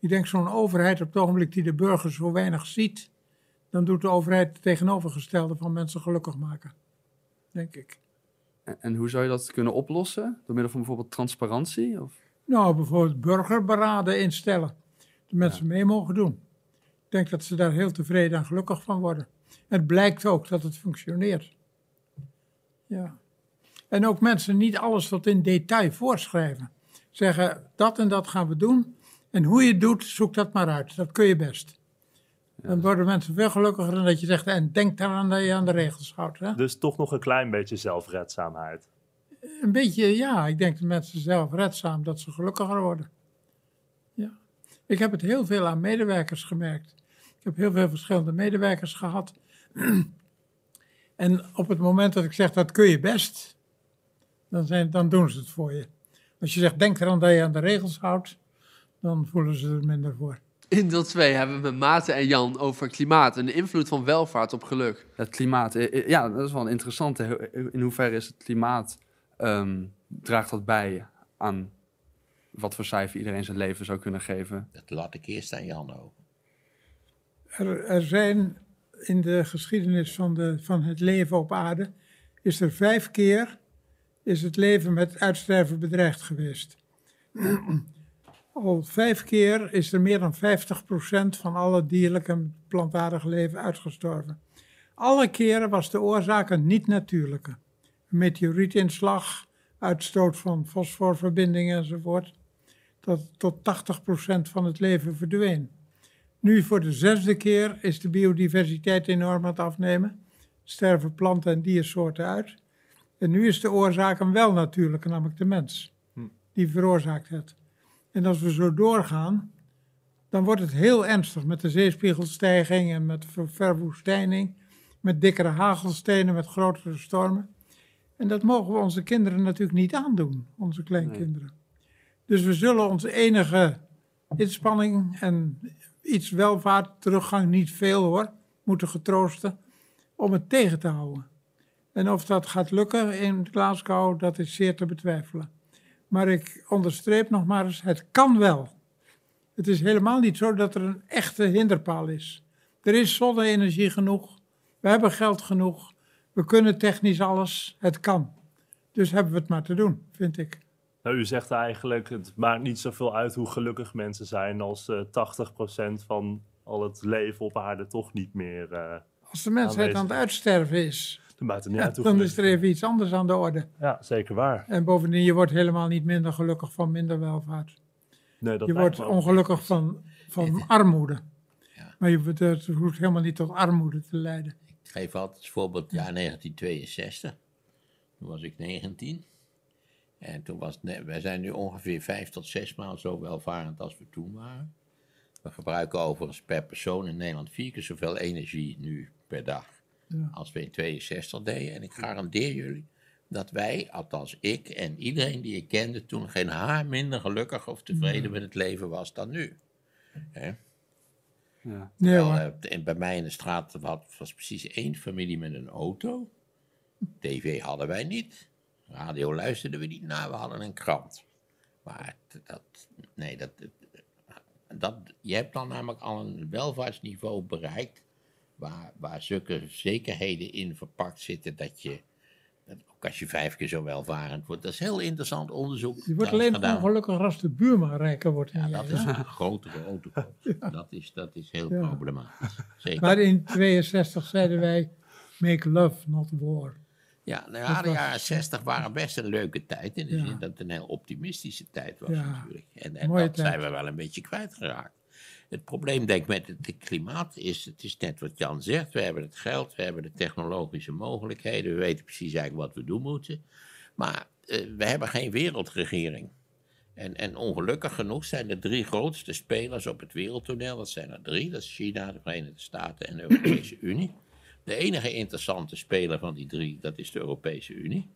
Ik denk zo'n overheid op het ogenblik die de burger zo weinig ziet, dan doet de overheid het tegenovergestelde van mensen gelukkig maken. Denk ik. En, en hoe zou je dat kunnen oplossen? Door middel van bijvoorbeeld transparantie? Of? Nou, bijvoorbeeld burgerberaden instellen. De mensen mee mogen doen. Ik denk dat ze daar heel tevreden en gelukkig van worden. Het blijkt ook dat het functioneert. Ja. En ook mensen niet alles tot in detail voorschrijven. Zeggen, dat en dat gaan we doen. En hoe je het doet, zoek dat maar uit. Dat kun je best. Dan worden mensen veel gelukkiger dan dat je zegt, en denk daaraan dat je aan de regels houdt. Hè? Dus toch nog een klein beetje zelfredzaamheid. Een beetje, ja, ik denk dat mensen zelfredzaam, dat ze gelukkiger worden. Ja. Ik heb het heel veel aan medewerkers gemerkt. Ik heb heel veel verschillende medewerkers gehad. en op het moment dat ik zeg, dat kun je best, dan, zijn, dan doen ze het voor je. Als je zegt, denk eraan dat je aan de regels houdt, dan voelen ze er minder voor. In deel 2 hebben we met Maarten en Jan over klimaat en de invloed van welvaart op geluk. Het klimaat, eh, eh, ja, dat is wel een interessante. In hoeverre is het klimaat, ehm, draagt dat bij aan wat voor cijfer iedereen zijn leven zou kunnen geven? Dat laat ik eerst aan Jan over. Er, er zijn in de geschiedenis van, de, van het leven op aarde, is er vijf keer is het leven met uitsterven bedreigd geweest. Al vijf keer is er meer dan 50% van alle dierlijk en plantaardig leven uitgestorven. Alle keren was de oorzaak een niet-natuurlijke. Meteorietinslag, uitstoot van fosforverbindingen enzovoort. Dat tot 80% van het leven verdween. Nu voor de zesde keer is de biodiversiteit enorm aan het afnemen. Sterven planten en diersoorten uit. En nu is de oorzaak een wel natuurlijke, namelijk de mens. Die veroorzaakt het. En als we zo doorgaan, dan wordt het heel ernstig met de zeespiegelstijging en met ver- verwoestijning, met dikkere hagelstenen, met grotere stormen. En dat mogen we onze kinderen natuurlijk niet aandoen, onze kleinkinderen. Dus we zullen onze enige inspanning en iets welvaart, teruggang, niet veel hoor, moeten getroosten om het tegen te houden. En of dat gaat lukken in Glasgow, dat is zeer te betwijfelen. Maar ik onderstreep nog maar eens, het kan wel. Het is helemaal niet zo dat er een echte hinderpaal is. Er is zonne-energie genoeg, we hebben geld genoeg, we kunnen technisch alles, het kan. Dus hebben we het maar te doen, vind ik. Nou, u zegt eigenlijk, het maakt niet zoveel uit hoe gelukkig mensen zijn als eh 80% van al het leven op aarde toch niet meer... eh, Als de mensheid aan het Aanwezig. uitsterven is, Dan het niet Ja, uit hoe dan is er even iets anders aan de orde. Ja, zeker waar. En bovendien, je wordt helemaal niet minder gelukkig van minder welvaart. Nee, dat je wordt ongelukkig van, van armoede. Ja. Maar je, het hoeft helemaal niet tot armoede te leiden. Ik geef altijd als voorbeeld jaar 1962. Toen was ik 19. En toen was het, wij zijn nu ongeveer vijf tot zes maal zo welvarend als we toen waren. We gebruiken overigens per persoon in Nederland vier keer zoveel energie nu per dag Ja. als we in 62 deden. En ik garandeer jullie dat wij, althans ik en iedereen die ik kende, toen geen haar minder gelukkig of tevreden met het leven was dan nu. Hè? Ja. Eh, en bij mij in de straat was, was precies één familie met een auto. TV hadden wij niet. Radio luisterden we niet naar, we hadden een krant. Maar dat, nee, dat, dat, je hebt dan namelijk al een welvaartsniveau bereikt. Waar, waar zulke zekerheden in verpakt zitten dat je, ook als je vijf keer zo welvarend wordt. Dat is heel interessant onderzoek. Je wordt alleen gedaan. ongelukkig als de buurman rijker wordt. Ja, dat is een grotere auto. Dat is, dat is heel Ja. problematisch. Zeker. Maar in 62 zeiden wij, make love, not war. Ja, nou de jaren 60 waren best een leuke tijd. In de zin dat het een heel optimistische tijd was natuurlijk. En, en dat tijd. zijn we wel een beetje kwijtgeraakt. Het probleem, denk ik, met het, klimaat is, het is net wat Jan zegt. We hebben het geld, we hebben de technologische mogelijkheden. We weten precies eigenlijk wat we doen moeten. Maar eh, we hebben geen wereldregering. En, en ongelukkig genoeg zijn de drie grootste spelers op het wereldtoneel, dat zijn er drie, dat is China, de Verenigde Staten en de Europese Unie. De enige interessante speler van die drie, dat is de Europese Unie.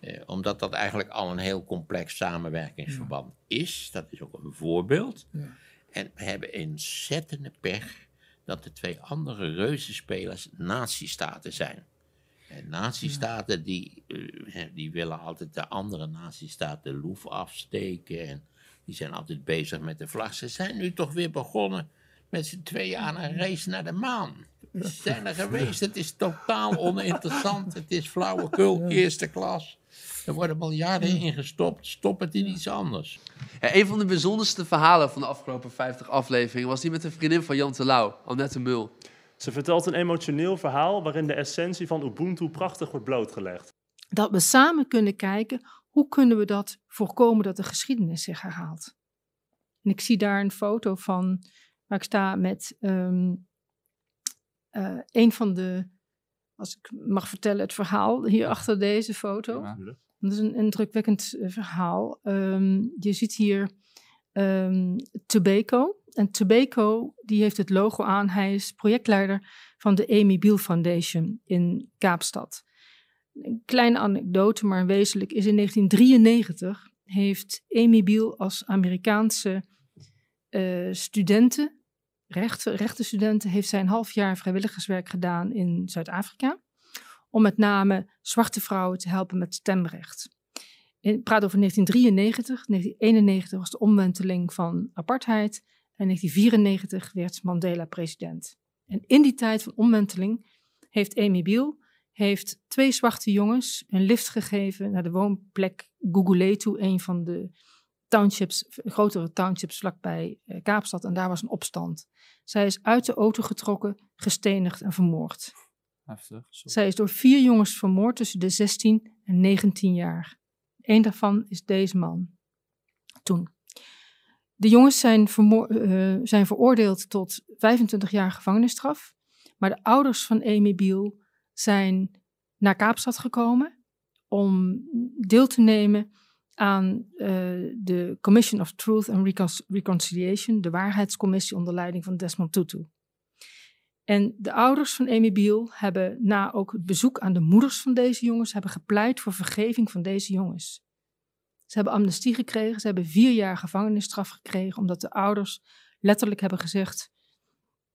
Eh, omdat dat eigenlijk al een heel complex samenwerkingsverband is. Dat is ook een voorbeeld. Ja. En we hebben ontzettende pech dat de twee andere reuzenspelers nazistaten zijn. En nazistaten die, eh, die willen altijd de andere nazistaten de loef afsteken. En die zijn altijd bezig met de vlag. Ze zijn nu toch weer begonnen met z'n tweeën aan een race naar de maan. Ze zijn er geweest. Het is totaal oninteressant. Het is flauwekul, eerste klas. Er worden miljarden ingestopt. Stop het in iets anders. Ja, een van de bijzonderste verhalen van de afgelopen 50 afleveringen was die met een vriendin van Jan Terlouw, Annette Mul. Ze vertelt een emotioneel verhaal waarin de essentie van Ubuntu prachtig wordt blootgelegd. Dat we samen kunnen kijken hoe kunnen we dat voorkomen dat de geschiedenis zich herhaalt. En ik zie daar een foto van waar ik sta met ehm, eh, een van de, als ik mag vertellen, het verhaal hier achter deze foto. Dat is een indrukwekkend eh, verhaal. Ehm, je ziet hier ehm Tobacco. En Tobacco die heeft het logo aan. Hij is projectleider van de Amy Biel Foundation in Kaapstad. Een kleine anekdote, maar wezenlijk is in 1993 heeft Amy Biel als Amerikaanse eh, studenten, rechten, rechtenstudenten, heeft zij een half jaar vrijwilligerswerk gedaan in Zuid-Afrika. Om met name zwarte vrouwen te helpen met stemrecht. Ik praat over 1993. 1991 was de omwenteling van apartheid. En 1994 werd Mandela president. En in die tijd van omwenteling heeft Amy Biel heeft twee zwarte jongens een lift gegeven naar de woonplek Guguletu, een van de townships, grotere townships vlakbij eh, Kaapstad. En daar was een opstand. Zij is uit de auto getrokken, gestenigd en vermoord. Heftig. Zij is door vier jongens vermoord tussen de 16 en 19 jaar. Eén daarvan is deze man. Toen. De jongens zijn, eh, zijn veroordeeld tot 25 jaar gevangenisstraf. Maar de ouders van Amy Biel zijn naar Kaapstad gekomen om deel te nemen aan eh, de Commission of Truth and Recon- Reconciliation, de waarheidscommissie onder leiding van Desmond Tutu. En de ouders van Amy Biel hebben na ook het bezoek aan de moeders van deze jongens, hebben gepleit voor vergeving van deze jongens. Ze hebben amnestie gekregen, ze hebben vier jaar gevangenisstraf gekregen, omdat de ouders letterlijk hebben gezegd,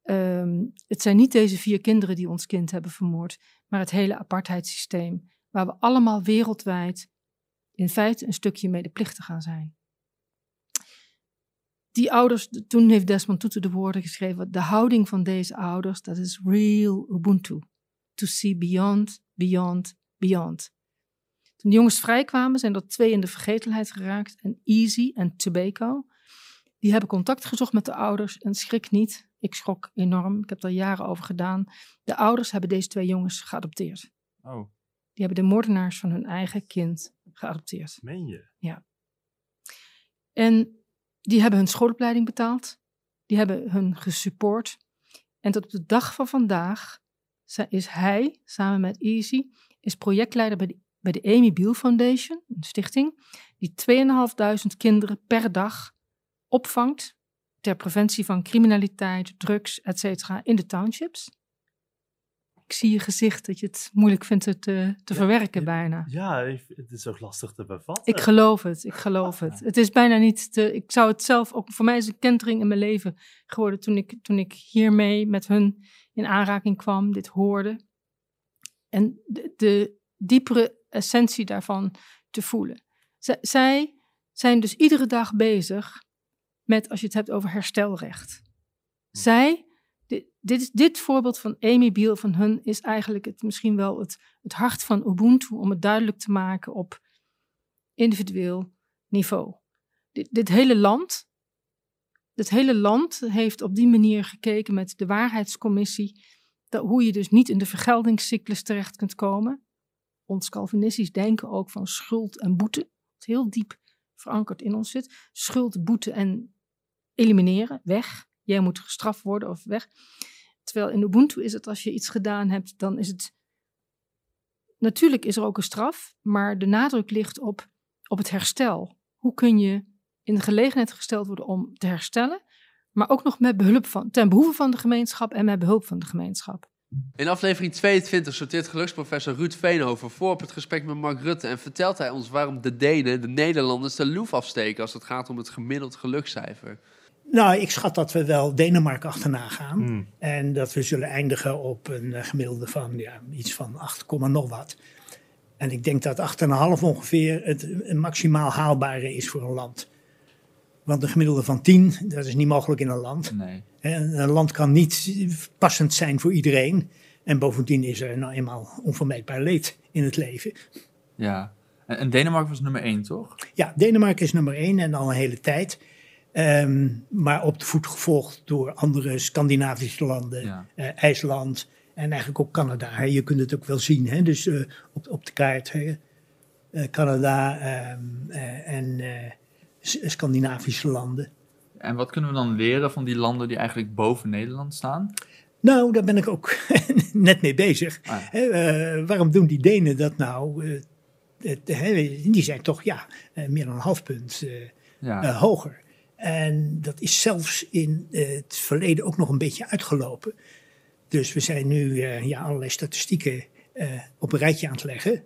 ehm, het zijn niet deze vier kinderen die ons kind hebben vermoord, maar het hele apartheidssysteem, waar we allemaal wereldwijd in feite een stukje medeplichtig gaan zijn. Die ouders, toen heeft Desmond Tutu de woorden geschreven, de houding van deze ouders, dat is real Ubuntu. To see beyond, beyond, beyond. Toen de jongens vrijkwamen, zijn er twee in de vergetelheid geraakt. En Easy en Tobacco. Die hebben contact gezocht met de ouders. En schrik niet, ik schrok enorm. Ik heb er jaren over gedaan. De ouders hebben deze twee jongens geadopteerd. Oh, Die hebben de moordenaars van hun eigen kind geadopteerd. meen je? Ja. En die hebben hun schoolopleiding betaald. Die hebben hun gesupport. En tot op de dag van vandaag is hij, samen met Easy, is projectleider bij de, bij de Amy Biel Foundation, een stichting, die 2.500 kinderen per dag opvangt ter preventie van criminaliteit, drugs, etc. in de townships. Ik zie je gezicht dat je het moeilijk vindt het te, te verwerken bijna. Ja, het is ook lastig te bevatten. Ik geloof het, ik geloof het. Het is bijna niet te. Ik zou het zelf ook. Voor mij is een kentering in mijn leven geworden toen ik, toen ik hiermee met hun in aanraking kwam, dit hoorde. En de, de diepere essentie daarvan te voelen. Z- zij zijn dus iedere dag bezig met, als je het hebt over herstelrecht. Zij, dit, dit, voorbeeld van Amy Biel van hun is eigenlijk het, misschien wel het, het hart van Ubuntu om het duidelijk te maken op individueel niveau. Dit, dit hele land, dit hele land heeft op die manier gekeken met de waarheidscommissie, dat, hoe je dus niet in de vergeldingscyclus terecht kunt komen. Ons Calvinistisch denken ook van schuld en boete, wat heel diep verankerd in ons zit. Schuld, boete en elimineren, weg. Jij moet gestraft worden of weg. Terwijl in Ubuntu is het als je iets gedaan hebt, dan is het. Natuurlijk is er ook een straf, maar de nadruk ligt op, op het herstel. Hoe kun je in de gelegenheid gesteld worden om te herstellen, maar ook nog met behulp van, ten behoeve van de gemeenschap en met behulp van de gemeenschap. In aflevering 22 sorteert geluksprofessor Ruud Veenhoven voor op het gesprek met Mark Rutte en vertelt hij ons waarom de Denen, de Nederlanders, de loef afsteken als het gaat om het gemiddeld gelukscijfer. Nou, ik schat dat we wel Denemarken achterna gaan. Hmm. En dat we zullen eindigen op een eh, gemiddelde van ja, iets van 8, komma nog wat. En ik denk dat 8,5 ongeveer het maximaal haalbare is voor een land. Want een gemiddelde van 10, dat is niet mogelijk in een land. Nee. Hè, Een land kan niet passend zijn voor iedereen. En bovendien is er nou eenmaal onvermijdbaar leed in het leven. Ja. En, en Denemarken was nummer één, toch? Ja, Denemarken is nummer één en al een hele tijd. Ehm, maar op de voet gevolgd door andere Scandinavische landen, Ja. eh, IJsland en eigenlijk ook Canada. hè. Je kunt het ook wel zien, hè? dus eh, op, op de kaart. hè. Eh, Canada ehm, eh, en Scandinavische landen. En wat kunnen we dan leren van die landen die eigenlijk boven Nederland staan? Nou, daar ben ik ook net mee bezig. Ah. Hè, waarom doen die Denen dat nou? Het, die zijn toch ja, meer dan een half punt Ja. hoger. En dat is zelfs in het verleden ook nog een beetje uitgelopen. Dus we zijn nu eh, ja, allerlei statistieken eh, op een rijtje aan het leggen.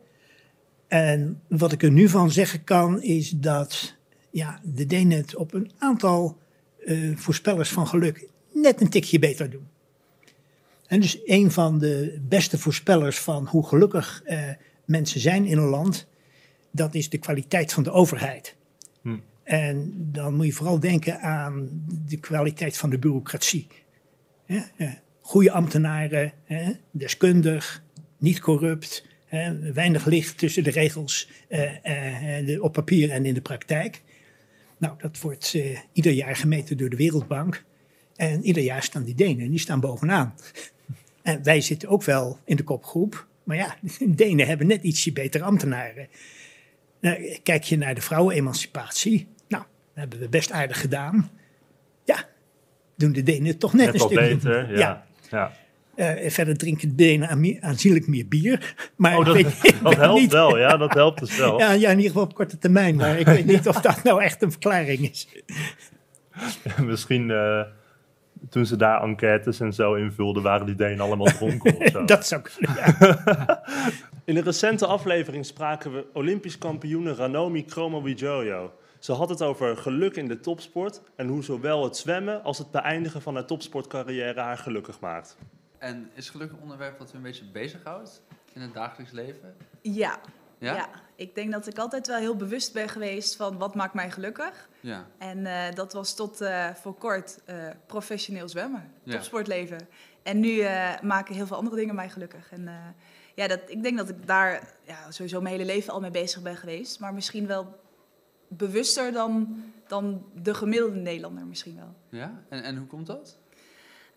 En wat ik er nu van zeggen kan, is dat ja, de Denen het op een aantal eh, voorspellers van geluk net een tikje beter doen. En dus een van de beste voorspellers van hoe gelukkig mensen zijn in een land, dat is de kwaliteit van de overheid. En dan moet je vooral denken aan de kwaliteit van de bureaucratie. Goede ambtenaren, deskundig, niet corrupt, weinig licht tussen de regels eh, eh, op papier en in de praktijk. Nou, dat wordt eh, ieder jaar gemeten door de Wereldbank. En ieder jaar staan die Denen, die staan bovenaan. En wij zitten ook wel in de kopgroep. Maar ja, de Denen hebben net ietsje betere ambtenaren. Nou, kijk je naar de vrouwenemancipatie. Nou, dat hebben we best aardig gedaan. Ja, doen de Denen toch net, Net een stukje. beter, ja. ja. Eh, verder drinken de Denen aanzienlijk meer bier. Maar Oh, dat, weet, dat helpt niet- wel, ja, dat helpt dus wel. Ja, ja, in ieder geval op korte termijn. Maar ik weet niet of dat nou echt een verklaring is. Misschien eh, toen ze daar enquêtes en zo invulden, waren die Denen allemaal dronken of zo. Dat zou kunnen, ja. In een recente aflevering spraken we Olympisch kampioene Ranomi Kromowidjojo. Ze had het over geluk in de topsport en hoe zowel het zwemmen als het beëindigen van haar topsportcarrière haar gelukkig maakt. En is geluk een onderwerp wat u een beetje bezighoudt in het dagelijks leven? Ja. Ja? ja. ik denk dat ik altijd wel heel bewust ben geweest van wat maakt mij gelukkig. Ja. En eh, dat was tot eh, voor kort eh, professioneel zwemmen, Ja. topsportleven. En nu eh, maken heel veel andere dingen mij gelukkig. En eh, ja, dat, ik denk dat ik daar ja, sowieso mijn hele leven al mee bezig ben geweest. Maar misschien wel bewuster dan, dan de gemiddelde Nederlander misschien wel. Ja? En, en hoe komt dat?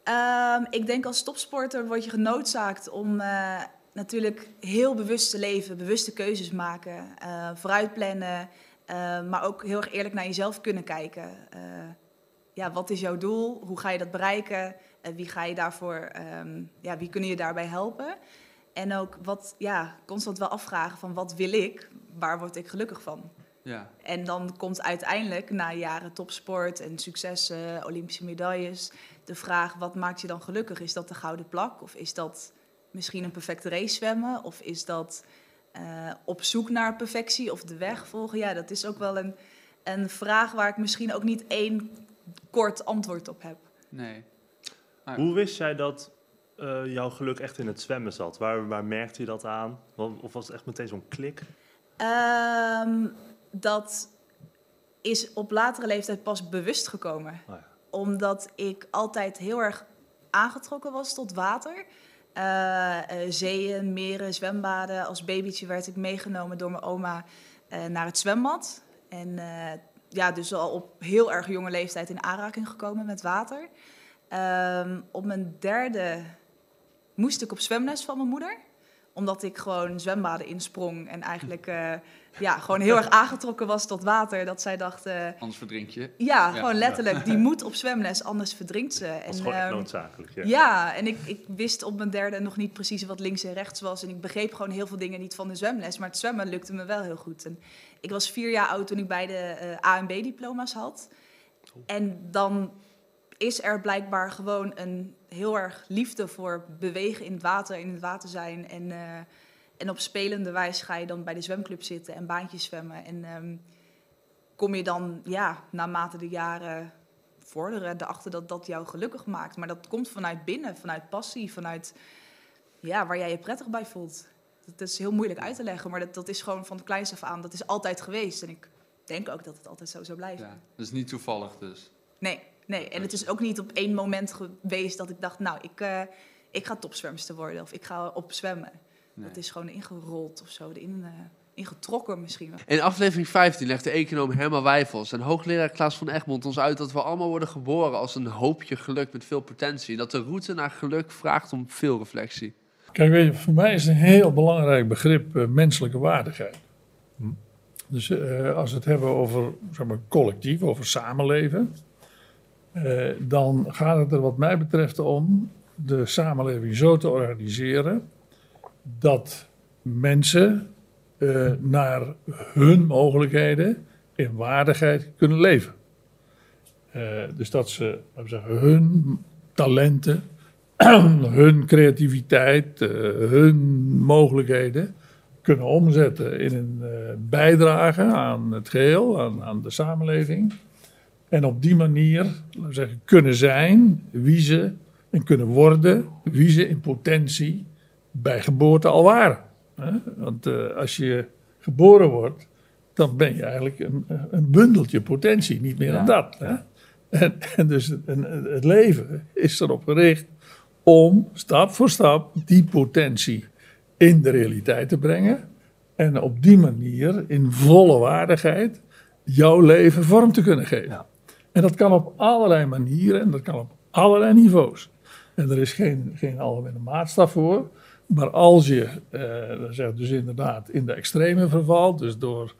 Ehm, ik denk als topsporter word je genoodzaakt om eh, natuurlijk heel bewust te leven, bewuste keuzes maken, eh vooruit plannen, eh, maar ook heel erg eerlijk naar jezelf kunnen kijken. Ja, wat is jouw doel? Hoe ga je dat bereiken? Wie ga je daarvoor, ehm, ja, wie kunnen je daarbij helpen? En ook wat, ja, constant wel afvragen van wat wil ik? Waar word ik gelukkig van? Ja. En dan komt uiteindelijk na jaren topsport en successen, Olympische medailles, de vraag: wat maakt je dan gelukkig? Is dat de gouden plak? Of is dat misschien een perfecte race zwemmen? Of is dat eh, op zoek naar perfectie of de weg volgen? Ja, dat is ook wel een, een vraag waar ik misschien ook niet één kort antwoord op heb. Nee. Hoe wist jij dat eh, jouw geluk echt in het zwemmen zat? Waar, waar merkte je dat aan? Of was het echt meteen zo'n klik? Ehm, dat is op latere leeftijd pas bewust gekomen. Oh ja. Omdat ik altijd heel erg aangetrokken was tot water. Eh, eh, zeeën, meren, zwembaden. Als babytje werd ik meegenomen door mijn oma naar het zwembad. En ja, dus al op heel erg jonge leeftijd in aanraking gekomen met water. Ehm, op mijn derde moest ik op zwemles van mijn moeder omdat ik gewoon zwembaden insprong en eigenlijk eh, ja, gewoon heel erg aangetrokken was tot water. Dat zij dacht, eh, Anders verdrink je. ja, gewoon letterlijk, die moet op zwemles, anders verdrinkt ze. Dat is gewoon echt ehm, noodzakelijk. Ja. ja, en ik, ik wist op mijn derde nog niet precies wat links en rechts was. En ik begreep gewoon heel veel dingen niet van de zwemles. Maar het zwemmen lukte me wel heel goed. En ik was vier jaar oud toen ik beide eh A- en B-diploma's had. En dan is er blijkbaar gewoon een heel erg liefde voor bewegen in het water, in het water zijn. En, eh, en op spelende wijze ga je dan bij de zwemclub zitten en baantjes zwemmen. En ehm, kom je dan, ja, naarmate de jaren vorderen, erachter dat dat jou gelukkig maakt. Maar dat komt vanuit binnen, vanuit passie, vanuit ja, waar jij je prettig bij voelt. Dat is heel moeilijk uit te leggen, maar dat, dat is gewoon van het kleins af aan. Dat is altijd geweest en ik denk ook dat het altijd zo zou blijven. Ja. Dat is niet toevallig dus. Nee, nee. En het is ook niet op één moment geweest dat ik dacht, nou, ik, eh, ik ga topzwemster worden of ik ga op zwemmen. Nee. Dat is gewoon ingerold of zo, erin, eh, ingetrokken misschien wel. In aflevering 15 legt de econoom Herman Wijfels en hoogleraar Klaas van Egmond ons uit dat we allemaal worden geboren als een hoopje geluk met veel potentie. En dat de route naar geluk vraagt om veel reflectie. Kijk, weet je, voor mij is een heel belangrijk begrip eh, menselijke waardigheid. Dus eh, als we het hebben over zeg maar, collectief, over samenleven, eh, dan gaat het er wat mij betreft om de samenleving zo te organiseren dat mensen eh, naar hun mogelijkheden in waardigheid kunnen leven. Eh, dus dat ze zeggen, hun talenten, hun creativiteit, hun mogelijkheden kunnen omzetten in een bijdrage aan het geheel, aan, aan de samenleving. En op die manier zeggen, kunnen zijn wie ze en kunnen worden wie ze in potentie bij geboorte al waren. Want eh, als je geboren wordt, dan ben je eigenlijk een, een bundeltje potentie, niet meer dan dat. Hè? En, en dus het, en het leven is erop gericht om stap voor stap die potentie in de realiteit te brengen. En op die manier in volle waardigheid jouw leven vorm te kunnen geven. En dat kan op allerlei manieren en dat kan op allerlei niveaus. En er is geen, geen algemene maatstaf voor. Maar als je eh, dus inderdaad in de extreme vervalt, dus door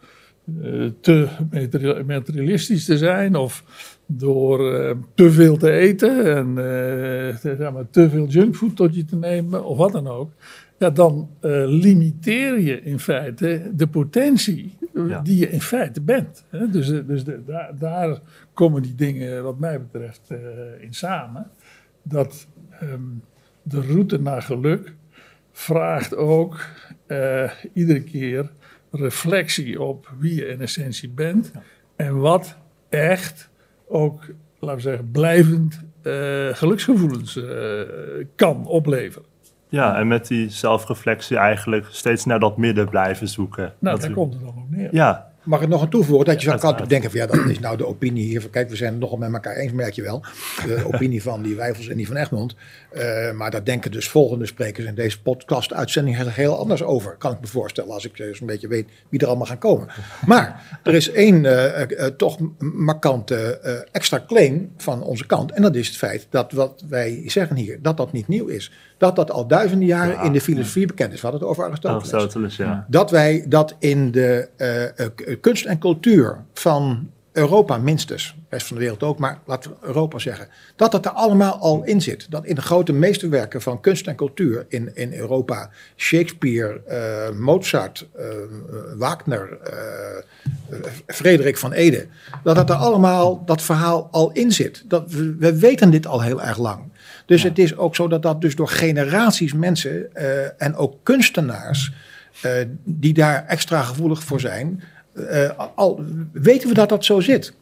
eh, te materi- materialistisch te zijn of door eh, te veel te eten en eh, te- zeg maar, te veel junkfood tot je te nemen of wat dan ook, ja, dan eh, limiteer je in feite de potentie die je in feite bent. Hè? Dus, eh, dus de- daar, daar komen die dingen wat mij betreft eh, in samen. Dat ehm, de route naar geluk vraagt ook eh, iedere keer reflectie op wie je in essentie bent en wat echt ook, laten we zeggen, blijvend eh, geluksgevoelens kan opleveren. Ja, en met die zelfreflectie eigenlijk steeds naar dat midden blijven zoeken. Nou, daar komt het dan op neer. Ja, mag ik nog aan toevoegen dat je zou kan denken van ja, dat is nou de opinie hier. Kijk, we zijn het nogal met elkaar eens, merk je wel. De opinie van die Wijfels en die van Egmond. Eh, maar daar denken dus volgende sprekers in deze podcast-uitzending heel, heel anders over. Kan ik me voorstellen als ik dus een beetje weet wie er allemaal gaan komen. Maar er is één eh, eh, toch markante extra claim van onze kant. En dat is het feit dat wat wij zeggen hier, dat dat niet nieuw is. Dat dat al duizenden jaren Ja. in de filosofie bekend is. We hadden het over Aristoteles. Aristoteles, ja. Dat wij dat in de kunst en cultuur van Europa minstens, de rest van de wereld ook, maar laten we Europa zeggen, dat dat er allemaal al in zit. Dat in de grote meesterwerken van kunst en cultuur in, in Europa, Shakespeare, eh, Mozart, eh, Wagner, eh, Frederik van Ede, dat dat er allemaal, dat verhaal al in zit. Dat, we, we weten dit al heel erg lang. Dus het is ook zo dat dat dus door generaties mensen en ook kunstenaars, die daar extra gevoelig voor zijn, eh, al weten we dat dat zo zit.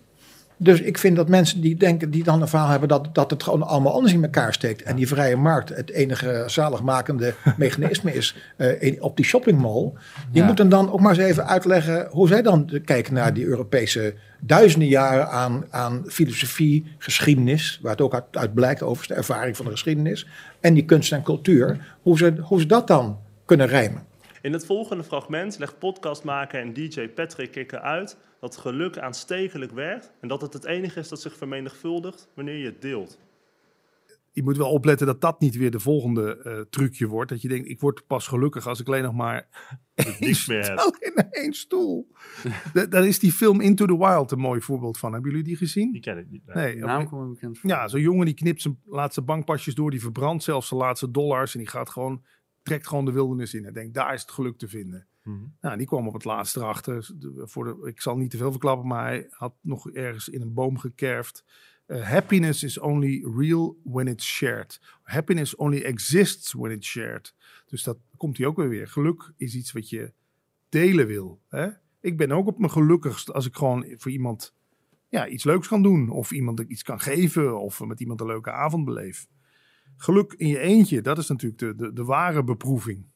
Dus ik vind dat mensen die denken, die dan een verhaal hebben dat, dat het gewoon allemaal anders in elkaar steekt. En die vrije markt het enige zaligmakende mechanisme is eh, in- op die shoppingmall. Die Ja. moeten dan ook maar eens even uitleggen hoe zij dan kijken naar die Europese duizenden jaren aan, aan filosofie, geschiedenis. Waar het ook uit, uit blijkt over de ervaring van de geschiedenis. En die kunst en cultuur. Hoe ze, hoe ze dat dan kunnen rijmen. In het volgende fragment legt podcastmaker en DJ Patrick Kikker uit dat geluk aanstekelijk werkt en dat het het enige is dat zich vermenigvuldigt wanneer je het deelt. je moet wel opletten dat dat niet weer de volgende eh, trucje wordt. Dat je denkt, ik word pas gelukkig als ik alleen nog maar één stel in één stoel. Da- Daar is die film Into the Wild een mooi voorbeeld van. Hebben jullie die gezien? Die ken ik niet. Nee, naam komt bekend voor. Ja, zo'n jongen die knipt zijn laatste bankpasjes door, die verbrandt zelfs zijn laatste dollars en die gaat gewoon, trekt gewoon de wildernis in. Hij denkt, daar is het geluk te vinden. Nou, die kwam op het laatst erachter. De- Voor de, ik zal niet te veel verklappen, maar hij had nog ergens in een boom gekerfd. Eh, happiness is only real when it's shared. Happiness only exists when it's shared. Dus dat komt hij ook weer weer. Geluk is iets wat je delen wil. Hè? Ik ben ook op mijn gelukkigst als ik gewoon voor iemand ja, iets leuks kan doen. Of iemand iets kan geven. Of met iemand een leuke avond beleef. Geluk in je eentje, dat is natuurlijk de, de, de ware beproeving.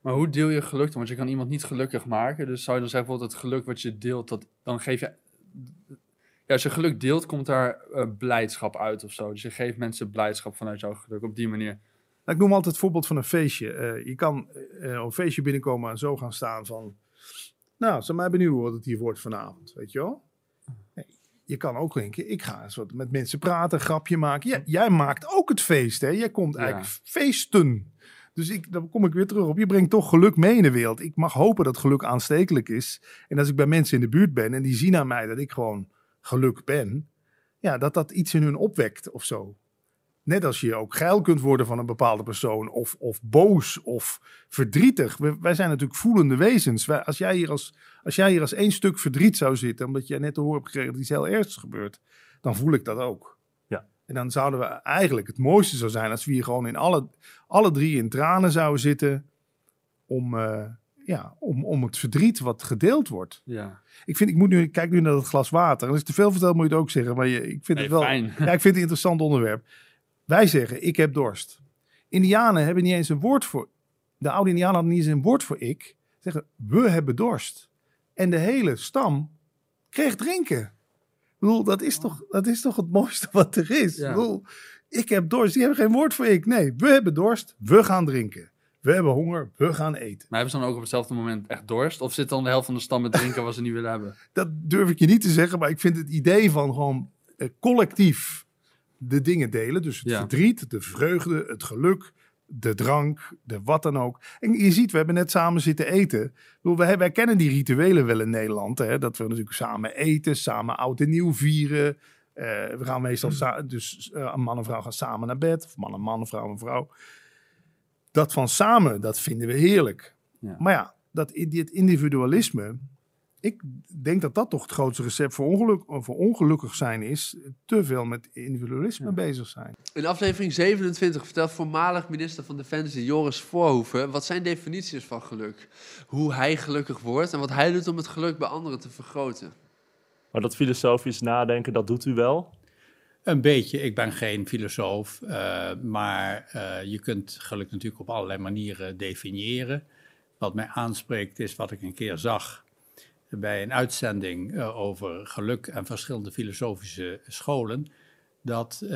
Maar hoe deel je geluk dan? Want je kan iemand niet gelukkig maken. Dus zou je dan zeggen, bijvoorbeeld het geluk wat je deelt, dat, dan geef je... Ja, als je geluk deelt, komt daar eh, blijdschap uit of zo. Dus je geeft mensen blijdschap vanuit jouw geluk op die manier. Nou, ik noem altijd het voorbeeld van een feestje. Eh, je kan eh, op een feestje binnenkomen en zo gaan staan van... Nou, zijn mij benieuwd wat het hier wordt vanavond, weet je wel? Nee, je kan ook denken, ik ga eens wat met mensen praten, grapje maken. Ja, jij maakt ook het feest, hè? Jij komt eigenlijk feesten. Dus ik, dan kom ik weer terug op. Je brengt toch geluk mee in de wereld. Ik mag hopen dat geluk aanstekelijk is. En als ik bij mensen in de buurt ben en die zien aan mij dat ik gewoon geluk ben... Ja, dat dat iets in hun opwekt of zo. Net als je ook geil kunt worden van een bepaalde persoon, of, of boos of verdrietig. We- wij zijn natuurlijk voelende wezens. Wij, als, jij hier als, als jij hier als één stuk verdriet zou zitten, omdat jij net te horen hebt gekregen dat iets heel ergs gebeurt, dan voel ik dat ook. Ja. En dan zouden we eigenlijk, het mooiste zou zijn als we hier gewoon in alle, alle drie in tranen zouden zitten, om, eh, ja, om, om het verdriet wat gedeeld wordt. Ja. Ik, vind, ik, moet nu, ik kijk nu naar het glas water. En als ik te veel vertel, moet je het ook zeggen. Maar je, ik vind Nee, het wel. fijn. Ja, ik vind het een interessant onderwerp. Wij zeggen, ik heb dorst. Indianen hebben niet eens een woord voor. De oude Indianen hadden niet eens een woord voor ik. Zeggen, we hebben dorst. En de hele stam kreeg drinken. Ik bedoel, dat is toch, dat is toch het mooiste wat er is. Ja. Ik bedoel, ik heb dorst. Die hebben geen woord voor ik. Nee, we hebben dorst. We gaan drinken. We hebben honger. We gaan eten. Maar hebben ze dan ook op hetzelfde moment echt dorst? Of zit dan de helft van de stam met drinken wat ze niet willen hebben? dat durf ik je niet te zeggen, maar ik vind het idee van gewoon eh, collectief de dingen delen. Dus het Ja. verdriet, de vreugde, het geluk, de drank, de wat dan ook. En je ziet, we hebben net samen zitten eten. Wij, wij kennen die rituelen wel in Nederland. Hè? Dat we natuurlijk samen eten, samen oud en nieuw vieren. Eh, we gaan meestal, sa- dus eh, een man en vrouw gaan samen naar bed. Of man en man, vrouw en vrouw. Dat van samen, dat vinden we heerlijk. Ja. Maar ja, dat, dit individualisme, ik denk dat dat toch het grootste recept voor, ongeluk, voor ongelukkig zijn is. Te veel met individualisme bezig zijn. In aflevering 27 vertelt voormalig minister van Defensie Joris Voorhoeven wat zijn definitie is van geluk. Hoe hij gelukkig wordt en wat hij doet om het geluk bij anderen te vergroten. Maar dat filosofisch nadenken, dat doet u wel? Een beetje. Ik ben geen filosoof, eh, maar eh, je kunt geluk natuurlijk op allerlei manieren definiëren. Wat mij aanspreekt is wat ik een keer zag bij een uitzending eh, over geluk en verschillende filosofische scholen, dat eh,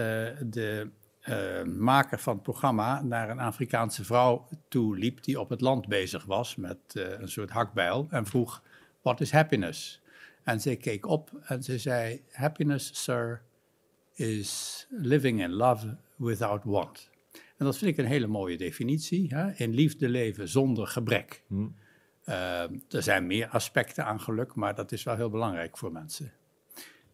de eh, maker van het programma naar een Afrikaanse vrouw toe liep die op het land bezig was met een soort hakbijl en vroeg, what is happiness? En zij keek op en ze zei, happiness, sir, is living in love without want. En dat vind ik een hele mooie definitie. Hè? In liefde leven zonder gebrek. Eh, er zijn meer aspecten aan geluk, maar dat is wel heel belangrijk voor mensen.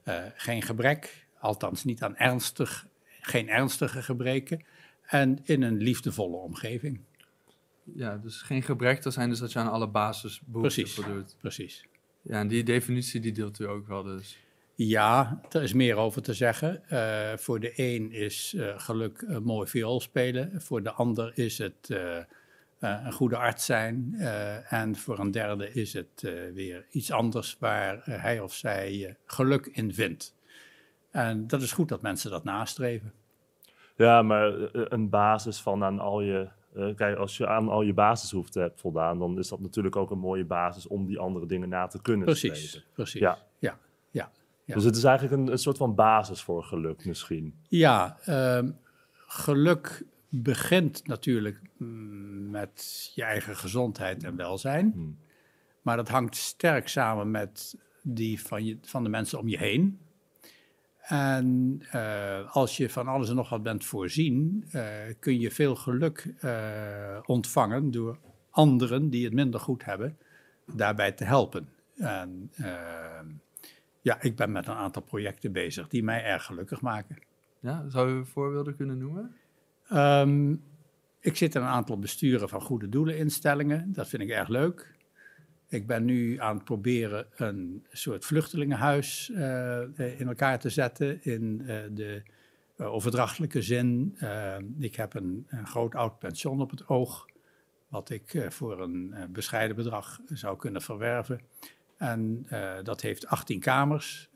Eh, geen gebrek, althans niet aan ernstig, geen ernstige gebreken. En in een liefdevolle omgeving. Ja, dus geen gebrek, dat zijn dus dat je aan alle basisbehoeften Precies, voldoet. precies. Ja, en die definitie die deelt u ook wel dus. Ja, er is meer over te zeggen. Eh, voor de een is geluk een mooi viool spelen. Voor de ander is het eh, een goede arts zijn. Eh, en voor een derde is het eh, weer iets anders waar hij of zij geluk in vindt. En dat is goed dat mensen dat nastreven. Ja, maar een basis van aan al je. kijk, als je aan al je basisbehoeften hebt voldaan, dan is dat natuurlijk ook een mooie basis om die andere dingen na te kunnen Precies, streven. precies. Ja. Ja, ja, ja. Dus het is eigenlijk een, een soort van basis voor geluk misschien. Ja, ehm, geluk begint natuurlijk mm, met je eigen gezondheid en welzijn. Maar dat hangt sterk samen met die van, je, van de mensen om je heen. En eh, als je van alles en nog wat bent voorzien, eh, kun je veel geluk eh, ontvangen door anderen die het minder goed hebben, daarbij te helpen. En ehm, ja, ik ben met een aantal projecten bezig die mij erg gelukkig maken. Ja, zou u voorbeelden kunnen noemen? Ehm, ik zit in een aantal besturen van goede doeleninstellingen. Dat vind ik erg leuk. Ik ben nu aan het proberen een soort vluchtelingenhuis eh, eh, in elkaar te zetten in eh, de overdrachtelijke zin. Eh, ik heb een, groot oud pension op het oog, wat ik voor een bescheiden bedrag zou kunnen verwerven. En dat heeft 18 kamers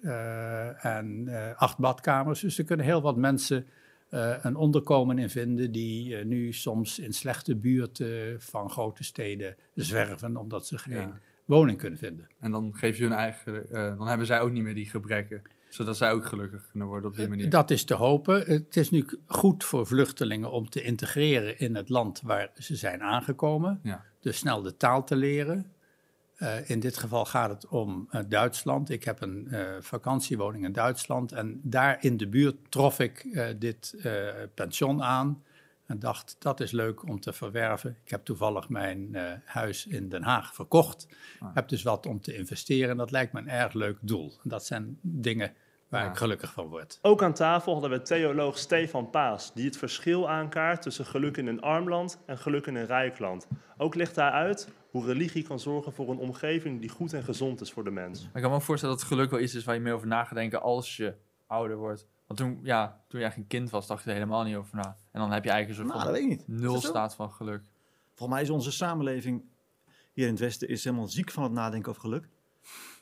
en acht badkamers. Dus er kunnen heel wat mensen eh, een onderkomen in vinden die eh, nu soms in slechte buurten van grote steden zwerven omdat ze geen Ja. woning kunnen vinden. En dan geef je hun eigen, eh, dan hebben zij ook niet meer die gebreken. Zodat zij ook gelukkig kunnen worden op die manier. Dat is te hopen. Het is nu goed voor vluchtelingen om te integreren in het land waar ze zijn aangekomen. Ja. Dus snel de taal te leren. Eh, in dit geval gaat het om eh, Duitsland. Ik heb een eh, vakantiewoning in Duitsland. En daar in de buurt trof ik dit pension aan. En dacht, dat is leuk om te verwerven. Ik heb toevallig mijn huis in Den Haag verkocht. Heb dus wat om te investeren. En dat lijkt me een erg leuk doel. Dat zijn dingen waar ik gelukkig van word. Ook aan tafel hadden we theoloog Stefan Paas, die het verschil aankaart tussen geluk in een arm land en geluk in een rijk land. Ook legt hij uit hoe religie kan zorgen voor een omgeving die goed en gezond is voor de mens. Maar ik kan me ook voorstellen dat geluk wel iets is waar je meer over na gaat denken als je ouder wordt. Want toen, ja, toen jij geen kind was, dacht je er helemaal niet over na. En dan heb je eigenlijk een soort Nou, van dat weet ik niet. Is nul staat van geluk. Volgens mij is onze samenleving hier in het Westen is helemaal ziek van het nadenken over geluk.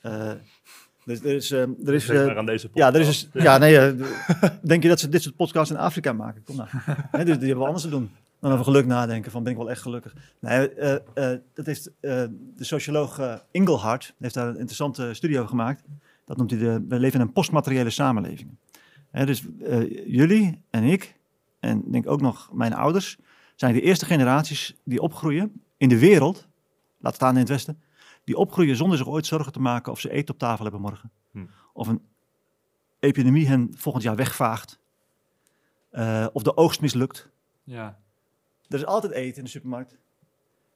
Eh, dus er is, eh, er is, eh, maar aan deze ja, er is, podcast. ja, nee, eh, denk je dat ze dit soort podcasts in Afrika maken? Kom nou. Nee, dus die hebben we anders te doen dan over geluk nadenken. Van ben ik wel echt gelukkig? Nee, eh, dat heeft de socioloog Inglehart heeft daar een interessante studie over gemaakt. Dat noemt hij de, we leven in een postmateriële samenleving. Hè, dus jullie en ik, en denk ook nog mijn ouders, zijn de eerste generaties die opgroeien in de wereld, laat staan in het Westen, die opgroeien zonder zich ooit zorgen te maken of ze eten op tafel hebben morgen. Hm. Of een epidemie hen volgend jaar wegvaagt. Eh, of de oogst mislukt. Ja. Er is altijd eten in de supermarkt. Eh,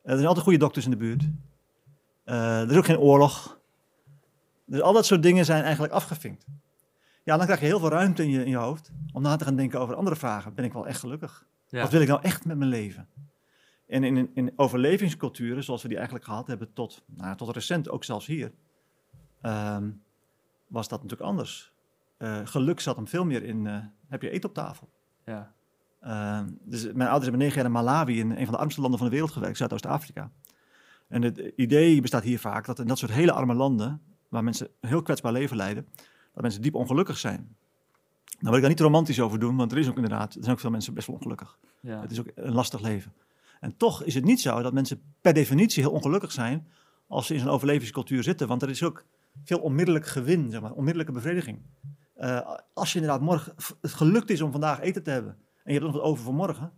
er zijn altijd goede dokters in de buurt. Eh, er is ook geen oorlog. Dus al dat soort dingen zijn eigenlijk afgevinkt. Ja, dan krijg je heel veel ruimte in je, in je hoofd om na te gaan denken over andere vragen. Ben ik wel echt gelukkig? Ja. Wat wil ik nou echt met mijn leven? En in, in, in overlevingsculturen, zoals we die eigenlijk gehad hebben tot, nou, ja, tot recent, ook zelfs hier, ehm, was dat natuurlijk anders. Eh, geluk zat hem veel meer in, eh, heb je eten op tafel? Ja. Ehm, dus mijn ouders hebben negen jaar in Malawi, in een van de armste landen van de wereld gewerkt, Zuidoost-Afrika. En het idee bestaat hier vaak dat in dat soort hele arme landen, waar mensen een heel kwetsbaar leven leiden, dat mensen diep ongelukkig zijn. Nou wil ik daar niet romantisch over doen, want er is ook inderdaad, er zijn ook veel mensen best wel ongelukkig. Ja. Het is ook een lastig leven. En toch is het niet zo dat mensen per definitie heel ongelukkig zijn, als ze in zo'n overlevingscultuur zitten. Want er is ook veel onmiddellijk gewin, zeg maar, onmiddellijke bevrediging. Eh, als je inderdaad morgen het gelukt is om vandaag eten te hebben en je hebt nog wat over voor morgen,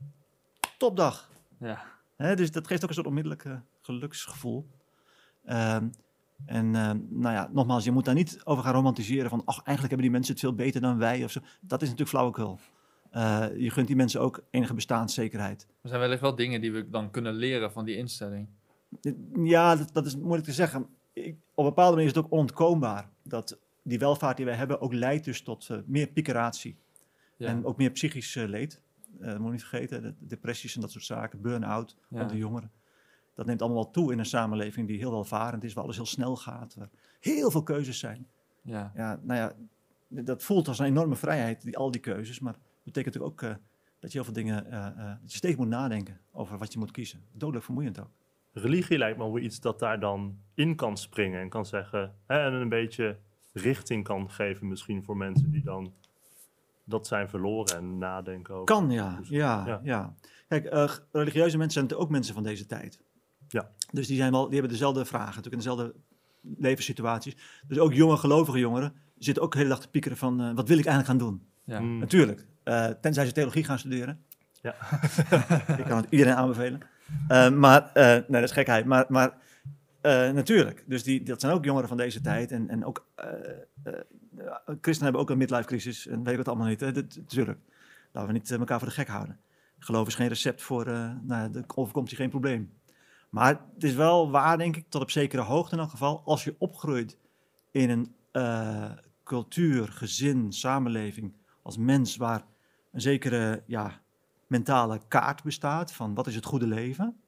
topdag. Ja. Hè, dus dat geeft ook een soort onmiddellijk eh, geluksgevoel. Ehm, en ehm, nou ja, nogmaals, je moet daar niet over gaan romantiseren van, ach, eigenlijk hebben die mensen het veel beter dan wij of zo. Dat is natuurlijk flauwekul. Eh, je gunt die mensen ook enige bestaanszekerheid. Er zijn wellicht wel dingen die we dan kunnen leren van die instelling. Ja, dat, dat is moeilijk te zeggen. Ik, op een bepaalde manier is het ook onontkoombaar dat die welvaart die wij hebben ook leidt dus tot eh, meer piekeratie. Ja. En ook meer psychisch eh, leed. Dat moet je niet vergeten, de, depressies en dat soort zaken, burn-out Ja. de jongeren. Dat neemt allemaal wel toe in een samenleving die heel welvarend is, waar alles heel snel gaat, waar heel veel keuzes zijn. Ja. Ja, nou ja, dat voelt als een enorme vrijheid, die, al die keuzes, maar betekent natuurlijk ook eh, dat je heel veel dingen, eh, eh, dat je steeds moet nadenken over wat je moet kiezen. Dodelijk vermoeiend ook. Religie lijkt me wel iets dat daar dan in kan springen en kan zeggen. Hè, en een beetje richting kan geven, misschien voor mensen die dan dat zijn verloren en nadenken over. Kan, ja. Ja, ja. Kijk, religieuze mensen zijn ook mensen van deze tijd. Ja. Dus die, zijn wel, die hebben dezelfde vragen, natuurlijk in dezelfde levenssituaties. Dus ook jonge gelovige jongeren zitten ook de hele dag te piekeren van... wat wil ik eigenlijk gaan doen? Ja. Mm. Natuurlijk. eh, tenzij ze theologie gaan studeren. Ja. ik kan het iedereen aanbevelen. Eh, maar, eh, nee, dat is gekheid. Maar, maar eh, natuurlijk. Dus die, dat zijn ook jongeren van deze tijd. En, en ook eh, eh, christenen hebben ook een midlife crisis. En weet ik het allemaal niet. Natuurlijk. Laten we niet elkaar voor de gek houden. Geloof is geen recept voor, eh nou, de overkomt je geen probleem. Maar het is wel waar, denk ik, tot op zekere hoogte in elk geval. Als je opgroeit in een eh, cultuur, gezin, samenleving, als mens waar een zekere ja, mentale kaart bestaat van wat is het goede leven.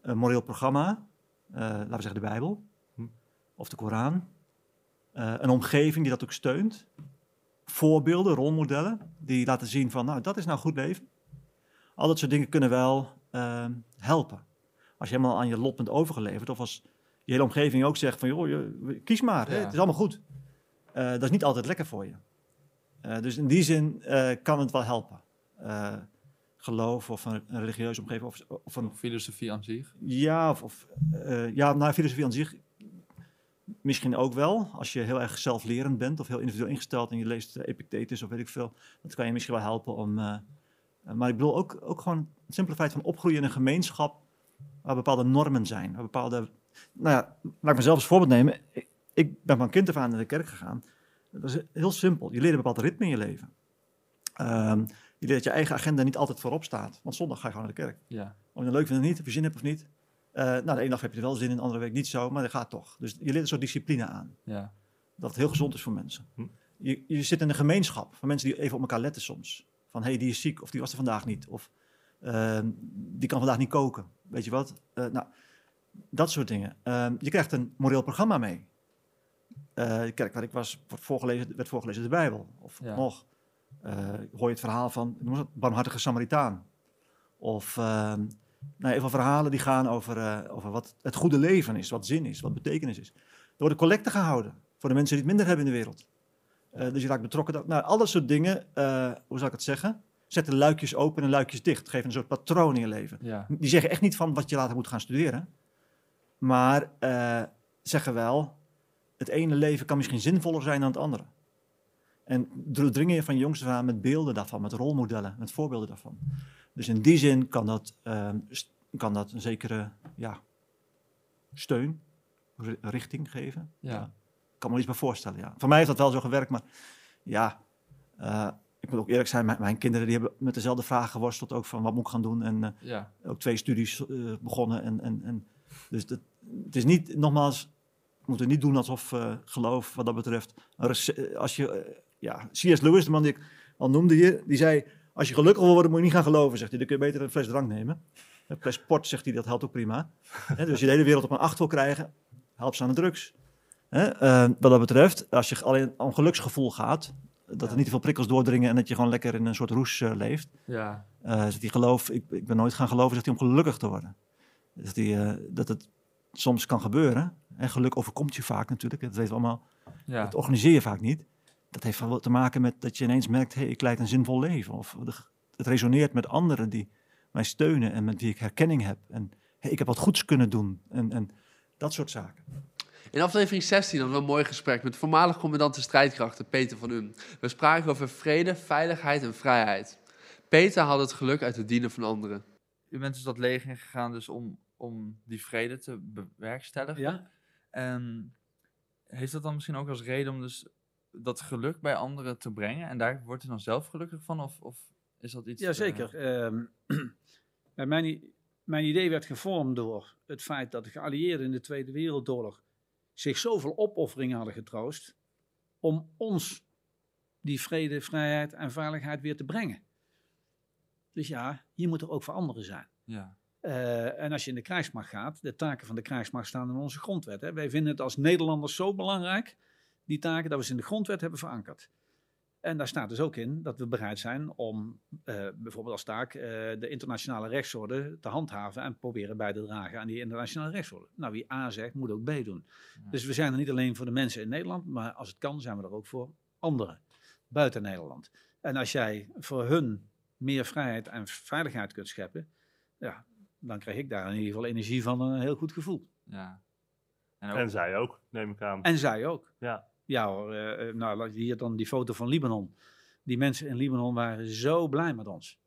Een moreel programma, eh, laten we zeggen de Bijbel of de Koran. Eh, een omgeving die dat ook steunt. Voorbeelden, rolmodellen, die laten zien van, nou, dat is nou goed leven. Al dat soort dingen kunnen wel ehm, helpen. Als je helemaal aan je lot bent overgeleverd, of als je hele omgeving ook zegt van, joh, je, kies maar, hè, het is allemaal goed. Eh, dat is niet altijd lekker voor je. Eh, dus in die zin eh, kan het wel helpen. Eh, geloof of een, een religieuze omgeving of, of een filosofie aan zich. Ja, of, of ja, nou, filosofie aan zich misschien ook wel. Als je heel erg zelflerend bent of heel individueel ingesteld en je leest Epictetus of weet ik veel, dat kan je misschien wel helpen om. maar ik bedoel ook, ook gewoon het simpele feit van opgroeien in een gemeenschap waar bepaalde normen zijn, waar bepaalde. Nou ja, laat ik mezelf als voorbeeld nemen. Ik, ik ben van kind af aan naar de kerk gegaan. Dat is heel simpel. Je leert een bepaald ritme in je leven. Ehm, je leert dat je eigen agenda niet altijd voorop staat. Want zondag ga je gewoon naar de kerk. Ja. Of je het leuk vindt of niet, of je zin hebt of niet. Eh, nou, de ene dag heb je er wel zin in, de andere week niet zo, maar dat gaat toch. Dus je leert een soort discipline aan. Ja. Dat het heel gezond is voor mensen. Je, je zit in een gemeenschap van mensen die even op elkaar letten soms. Van, hé, hey, die is ziek, of die was er vandaag niet. Of ehm, die kan vandaag niet koken. Weet je wat? Eh, nou, dat soort dingen. Ehm, je krijgt een moreel programma mee. Eh, de kerk waar ik was, wordt voorgelezen, werd voorgelezen de Bijbel. Of Ja. nog. eh, hoor je het verhaal van noem eens wat, barmhartige Samaritaan. Of ehm, nou, heel veel verhalen die gaan over, eh, over wat het goede leven is, wat zin is, wat betekenis is. Er worden collecten gehouden voor de mensen die het minder hebben in de wereld. Dus je raakt betrokken. dat- Nou, al dat soort dingen, hoe zou ik het zeggen? Zetten luikjes open en luikjes dicht. Geven een soort patroon in je leven. Ja. Die zeggen echt niet van wat je later moet gaan studeren. Maar zeggen wel, het ene leven kan misschien zinvoller zijn dan het andere. En dringen je van je jongste aan met beelden daarvan, met rolmodellen, met voorbeelden daarvan. Dus in die zin kan dat, eh, st- kan dat een zekere ja, steun, ri- richting geven. Ja. Ik kan me iets bij voorstellen, ja. Voor mij heeft dat wel zo gewerkt, maar ja, eh, ik moet ook eerlijk zijn, mijn, mijn kinderen die hebben met dezelfde vragen geworsteld, ook van wat moet ik gaan doen. En eh, Ja. ook twee studies eh, begonnen. En, en, en, dus dat, het is niet, nogmaals, moeten niet doen alsof eh, geloof wat dat betreft, rece- als je, eh, ja, C.S. Lewis, de man die ik al noemde hier, die zei, als je gelukkig wil worden, moet je niet gaan geloven, zegt hij. Dan kun je beter een fles drank nemen. Een fles port, zegt hij, dat helpt ook prima. Dus je de hele wereld op een acht wil krijgen, help ze aan de drugs. Eh, wat dat betreft, als je alleen om geluksgevoel gaat, dat er niet te veel prikkels doordringen en dat je gewoon lekker in een soort roes eh, leeft. Ja. Eh, zegt hij, geloof, ik, ik ben nooit gaan geloven, zegt hij, om gelukkig te worden. Zegt hij, eh, dat het soms kan gebeuren. En geluk overkomt je vaak natuurlijk, dat weten we allemaal. Ja. Dat organiseer je vaak niet. Dat heeft wel te maken met dat je ineens merkt, hé, hey, ik leid een zinvol leven. Of de- het resoneert met anderen die mij steunen en met wie ik herkenning heb. En hey, ik heb wat goeds kunnen doen. En, en Dat soort zaken. In aflevering 16 hadden we een mooi gesprek met voormalig commandant de strijdkrachten Peter van Um. We spraken over vrede, veiligheid en vrijheid. Peter had het geluk uit het dienen van anderen. U bent dus dat leger ingegaan dus om, om die vrede te bewerkstelligen. Ja. En heeft dat dan misschien ook als reden om dus dat geluk bij anderen te brengen? En daar wordt u dan zelf gelukkig van? Of, of is dat iets... Jazeker. eh, Ehm, eh, mijn, mijn idee werd gevormd door het feit dat de geallieerden in de Tweede Wereldoorlog zich zoveel opofferingen hadden getroost om ons die vrede, vrijheid en veiligheid weer te brengen. Dus ja, hier moet er ook voor anderen zijn. ja. Eh, en als je in de krijgsmacht gaat, de taken van de krijgsmacht staan in onze grondwet. Hè. Wij vinden het als Nederlanders zo belangrijk, die taken, dat we ze in de grondwet hebben verankerd. En daar staat dus ook in dat we bereid zijn om eh, bijvoorbeeld als taak eh, de internationale rechtsorde te handhaven en proberen bij te dragen aan die internationale rechtsorde. Nou, wie A zegt, moet ook B doen. Dus we zijn er niet alleen voor de mensen in Nederland, maar als het kan, zijn we er ook voor anderen buiten Nederland. En als jij voor hun meer vrijheid en veiligheid kunt scheppen, ja, dan krijg ik daar in ieder geval energie van en een heel goed gevoel. Ja. En, zij ook, neem ik aan. En zij ook. Ja. Ja hoor, eh, nou laat je hier dan die foto van Libanon. Die mensen in Libanon waren zo blij met ons.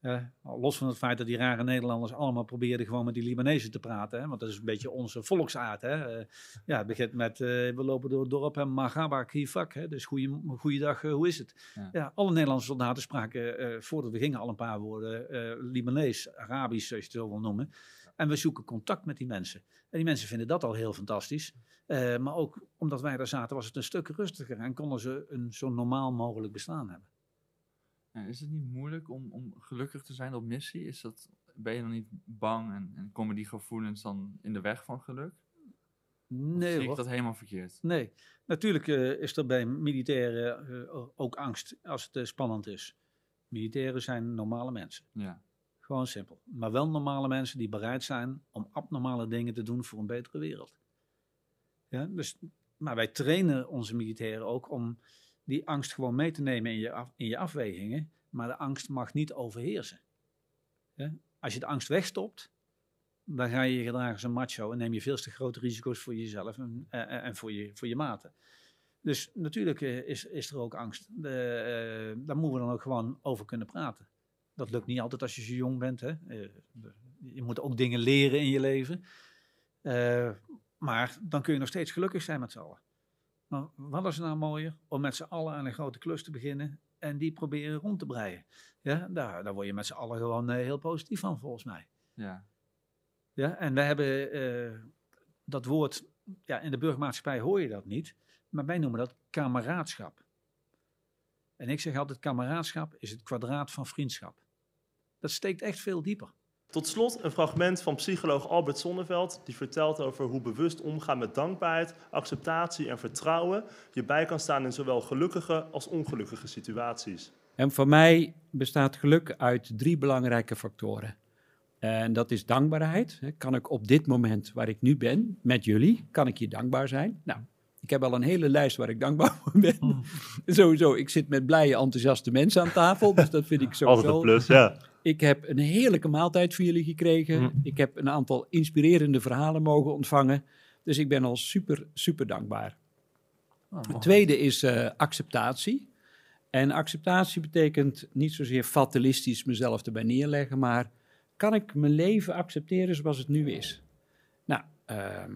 Eh, los van het feit dat die rare Nederlanders allemaal probeerden gewoon met die Libanezen te praten. Hè, want dat is een beetje onze volksaard. Hè. Eh, ja, het begint met, eh, we lopen door het dorp en magaba kifak. Hè, dus goeie, goeiedag, eh, hoe is het? Ja. Ja. alle Nederlandse soldaten spraken voordat we gingen al een paar woorden Libanees, Arabisch, zoals je het zo wil noemen. En we zoeken contact met die mensen. En die mensen vinden dat al heel fantastisch. Maar ook omdat wij daar zaten, was het een stuk rustiger en konden ze een zo normaal mogelijk bestaan hebben. Ja, is het niet moeilijk om, om gelukkig te zijn op missie? Is dat, ben je dan niet bang en, en komen die gevoelens dan in de weg van geluk? Nee, zie ik dat helemaal verkeerd? Nee, natuurlijk eh, is er bij militairen eh, ook angst als het eh, spannend is. Militairen zijn normale mensen. Ja. Gewoon simpel. Maar wel normale mensen die bereid zijn om abnormale dingen te doen voor een betere wereld. Ja, dus, maar wij trainen onze militairen ook om die angst gewoon mee te nemen in je, in je afwegingen. Maar de angst mag niet overheersen. Als je de angst wegstopt, dan ga je je gedragen als een macho en neem je veel te grote risico's voor jezelf en, en, en voor, je, voor je maten. Dus natuurlijk eh, is, is er ook angst. De, eh, daar moeten we dan ook gewoon over kunnen praten. Dat lukt niet altijd als je zo jong bent. Hè? Eh, je moet ook dingen leren in je leven. Eh, maar dan kun je nog steeds gelukkig zijn met z'n allen. Maar wat is nou mooier om met z'n allen aan een grote klus te beginnen en die proberen rond te breien. Ja, daar, daar word je met z'n allen gewoon eh, heel positief van, volgens mij. Ja. Ja, en we hebben eh, dat woord, ja, in de burgermaatschappij hoor je dat niet, maar wij noemen dat kameraadschap. En ik zeg altijd, kameraadschap is het kwadraat van vriendschap. Dat steekt echt veel dieper. Tot slot een fragment van psycholoog Albert Sonneveld, die vertelt over hoe bewust omgaan met dankbaarheid, acceptatie en vertrouwen je bij kan staan in zowel gelukkige als ongelukkige situaties. En voor mij bestaat geluk uit drie belangrijke factoren. En dat is dankbaarheid. Hè. Kan ik op dit moment waar ik nu ben, met jullie, kan ik hier dankbaar zijn? Nou, ik heb al een hele lijst waar ik dankbaar voor ben. sowieso, ik zit met blije, enthousiaste mensen aan tafel, dus dat vind ik sowieso... Altijd een plus, ja. Ik heb een heerlijke maaltijd voor jullie gekregen. Mhm. Ik heb een aantal inspirerende verhalen mogen ontvangen. Dus ik ben al super, super dankbaar. Het tweede is eh, acceptatie. En acceptatie betekent niet zozeer fatalistisch mezelf erbij neerleggen, maar kan ik mijn leven accepteren zoals het nu is? Nou, ehm,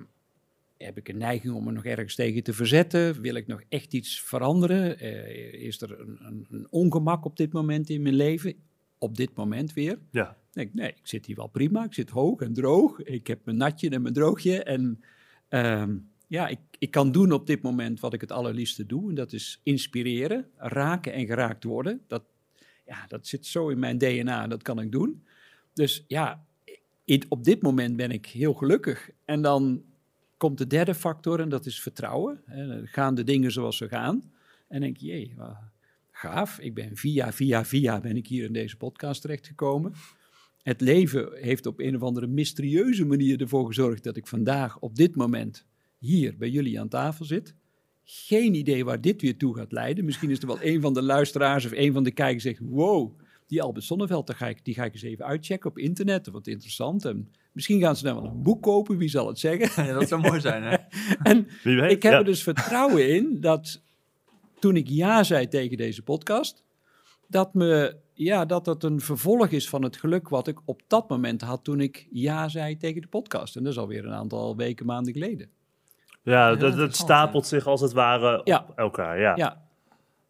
heb ik een neiging om me nog ergens tegen te verzetten? Wil ik nog echt iets veranderen? Eh, is er een, een, een ongemak op dit moment in mijn leven? Op dit moment weer? Ja. denk ik, nee, ik zit hier wel prima. Ik zit hoog en droog. Ik heb mijn natje en mijn droogje. En ehm, ja, ik, ik kan doen op dit moment wat ik het allerliefste doe. En dat is inspireren, raken en geraakt worden. Dat, ja, dat zit zo in mijn DNA, dat kan ik doen. Dus ja, in- op dit moment ben ik heel gelukkig. En dan komt de derde factor en dat is vertrouwen. Dan gaan de dingen zoals ze gaan. En denk je, jee, gaaf. Ik ben via, via, via ben ik hier in deze podcast terechtgekomen. Het leven heeft op een of andere mysterieuze manier ervoor gezorgd dat ik vandaag op dit moment hier bij jullie aan tafel zit. Geen idee waar dit weer toe gaat leiden. Misschien is er wel een van de luisteraars of een van de kijkers zegt: Wow, die Albert Sonneveld, daar ga ik, die ga ik eens even uitchecken op internet. Wat interessant. En misschien gaan ze dan wel een boek kopen, wie zal het zeggen? Ja, dat zou mooi zijn, hè? en Wie weet, ik heb ja. er dus vertrouwen in dat toen ik ja zei tegen deze podcast, dat, me, ja, dat het een vervolg is van het geluk wat ik op dat moment had toen ik ja zei tegen de podcast. En dat is alweer een aantal weken, maanden geleden. Ja, Ja, dat, stapelt zich als het ware Ja. op elkaar. Ja. Ja.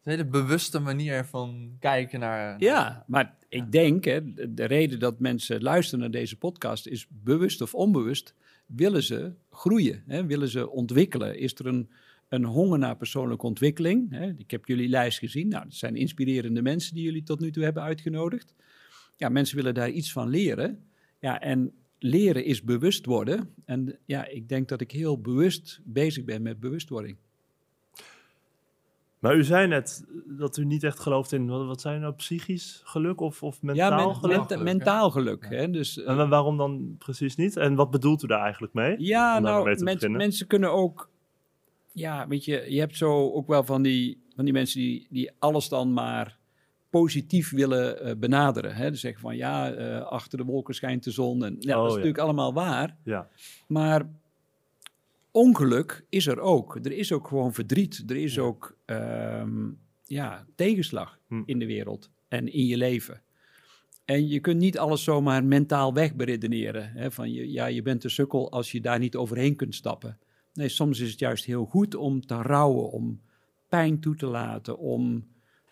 Een hele bewuste manier van kijken naar... Ja, maar ik denk, hè, de de reden dat mensen luisteren naar deze podcast is bewust of onbewust, willen ze groeien, hè, willen ze ontwikkelen. Is er een, een honger naar persoonlijke ontwikkeling? Hè? Ik heb jullie lijst gezien. Nou, dat zijn inspirerende mensen die jullie tot nu toe hebben uitgenodigd. Ja, mensen willen daar iets van leren. Ja, en leren is bewust worden. En ja, ik denk dat ik heel bewust bezig ben met bewustwording. Maar u zei net dat u niet echt gelooft in, wat, wat zijn nou, psychisch geluk of, of mentaal ja, men- geluk? menta- mentaal geluk. Hè? Dus, En wa- waarom dan precies niet? En wat bedoelt u daar eigenlijk mee? Ja, nou, mensen kunnen ook... Ja, weet je, je hebt zo ook wel van die, van die mensen die, die alles dan maar positief willen eh, benaderen. Hè? Dus zeggen van, ja, eh, achter de wolken schijnt de zon. En, ja, Oh, dat is ja. natuurlijk allemaal waar. Ja. Maar ongeluk is er ook. Er is ook gewoon verdriet. Er is ook ehm, ja, tegenslag Hm. in de wereld en in je leven. En je kunt niet alles zomaar mentaal wegberedeneren. Hè? Van je, ja, je bent een sukkel als je daar niet overheen kunt stappen. Nee, soms is het juist heel goed om te rouwen, om pijn toe te laten, om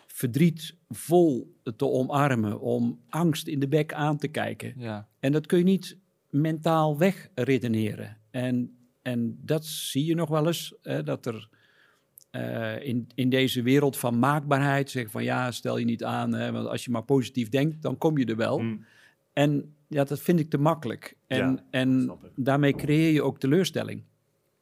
verdriet vol te omarmen, om angst in de bek aan te kijken. Ja. En dat kun je niet mentaal wegredeneren. En, en dat zie je nog wel eens, hè, dat er eh, in, in deze wereld van maakbaarheid zeggen van ja, stel je niet aan, hè, want als je maar positief denkt, dan kom je er wel. En ja, dat vind ik te makkelijk. En, Ja, en daarmee creëer je ook teleurstelling.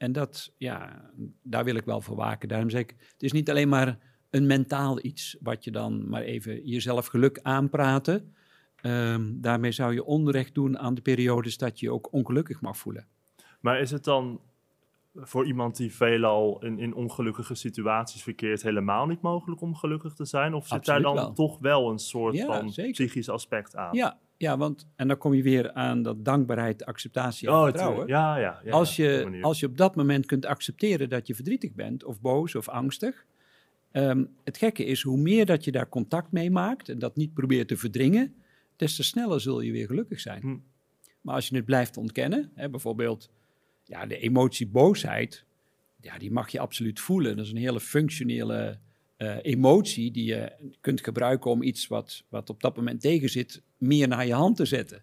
En dat, ja, daar wil ik wel voor waken. Daarom zeg ik, het is niet alleen maar een mentaal iets, wat je dan maar even jezelf geluk aanpraten. Ehm, daarmee zou je onrecht doen aan de periodes dat je je ook ongelukkig mag voelen. Maar is het dan voor iemand die veelal in, in ongelukkige situaties verkeert helemaal niet mogelijk om gelukkig te zijn? Of zit daar dan wel. toch wel een soort Ja, van zeker. psychisch aspect aan? Ja, ja, want en dan kom je weer aan dat dankbaarheid, acceptatie en Oh, vertrouwen. tuurlijk. Ja, ja, ja, als, je, als je op dat moment kunt accepteren dat je verdrietig bent, of boos of angstig. ehm, het gekke is, hoe meer dat je daar contact mee maakt en dat niet probeert te verdringen, des te sneller zul je weer gelukkig zijn. Hm. Maar als je het blijft ontkennen, hè, bijvoorbeeld ja, de emotie boosheid, ja, die mag je absoluut voelen. Dat is een hele functionele eh, emotie die je kunt gebruiken om iets wat, wat op dat moment tegen zit, meer naar je hand te zetten.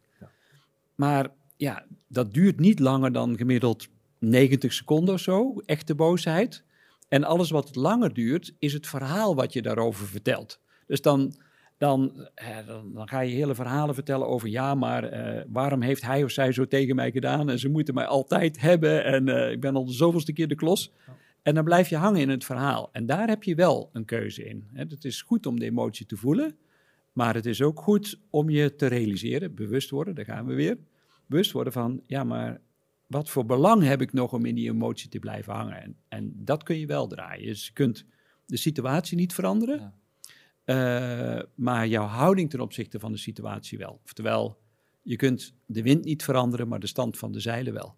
Maar ja, dat duurt niet langer dan gemiddeld 90 seconden of zo, echte boosheid. En alles wat langer duurt, is het verhaal wat je daarover vertelt. Dus dan, dan, hè, dan, dan ga je hele verhalen vertellen over... ja, maar eh, waarom heeft hij of zij zo tegen mij gedaan... en ze moeten mij altijd hebben en eh, ik ben al de zoveelste keer de klos. En dan blijf je hangen in het verhaal. En daar heb je wel een keuze in. Het is goed om de emotie te voelen... maar het is ook goed om je te realiseren, bewust worden, daar gaan we weer... bewust worden van, ja, maar wat voor belang heb ik nog om in die emotie te blijven hangen? En, en dat kun je wel draaien. Dus je kunt de situatie niet veranderen, eh, maar jouw houding ten opzichte van de situatie wel. Oftewel, je kunt de wind niet veranderen, maar de stand van de zeilen wel.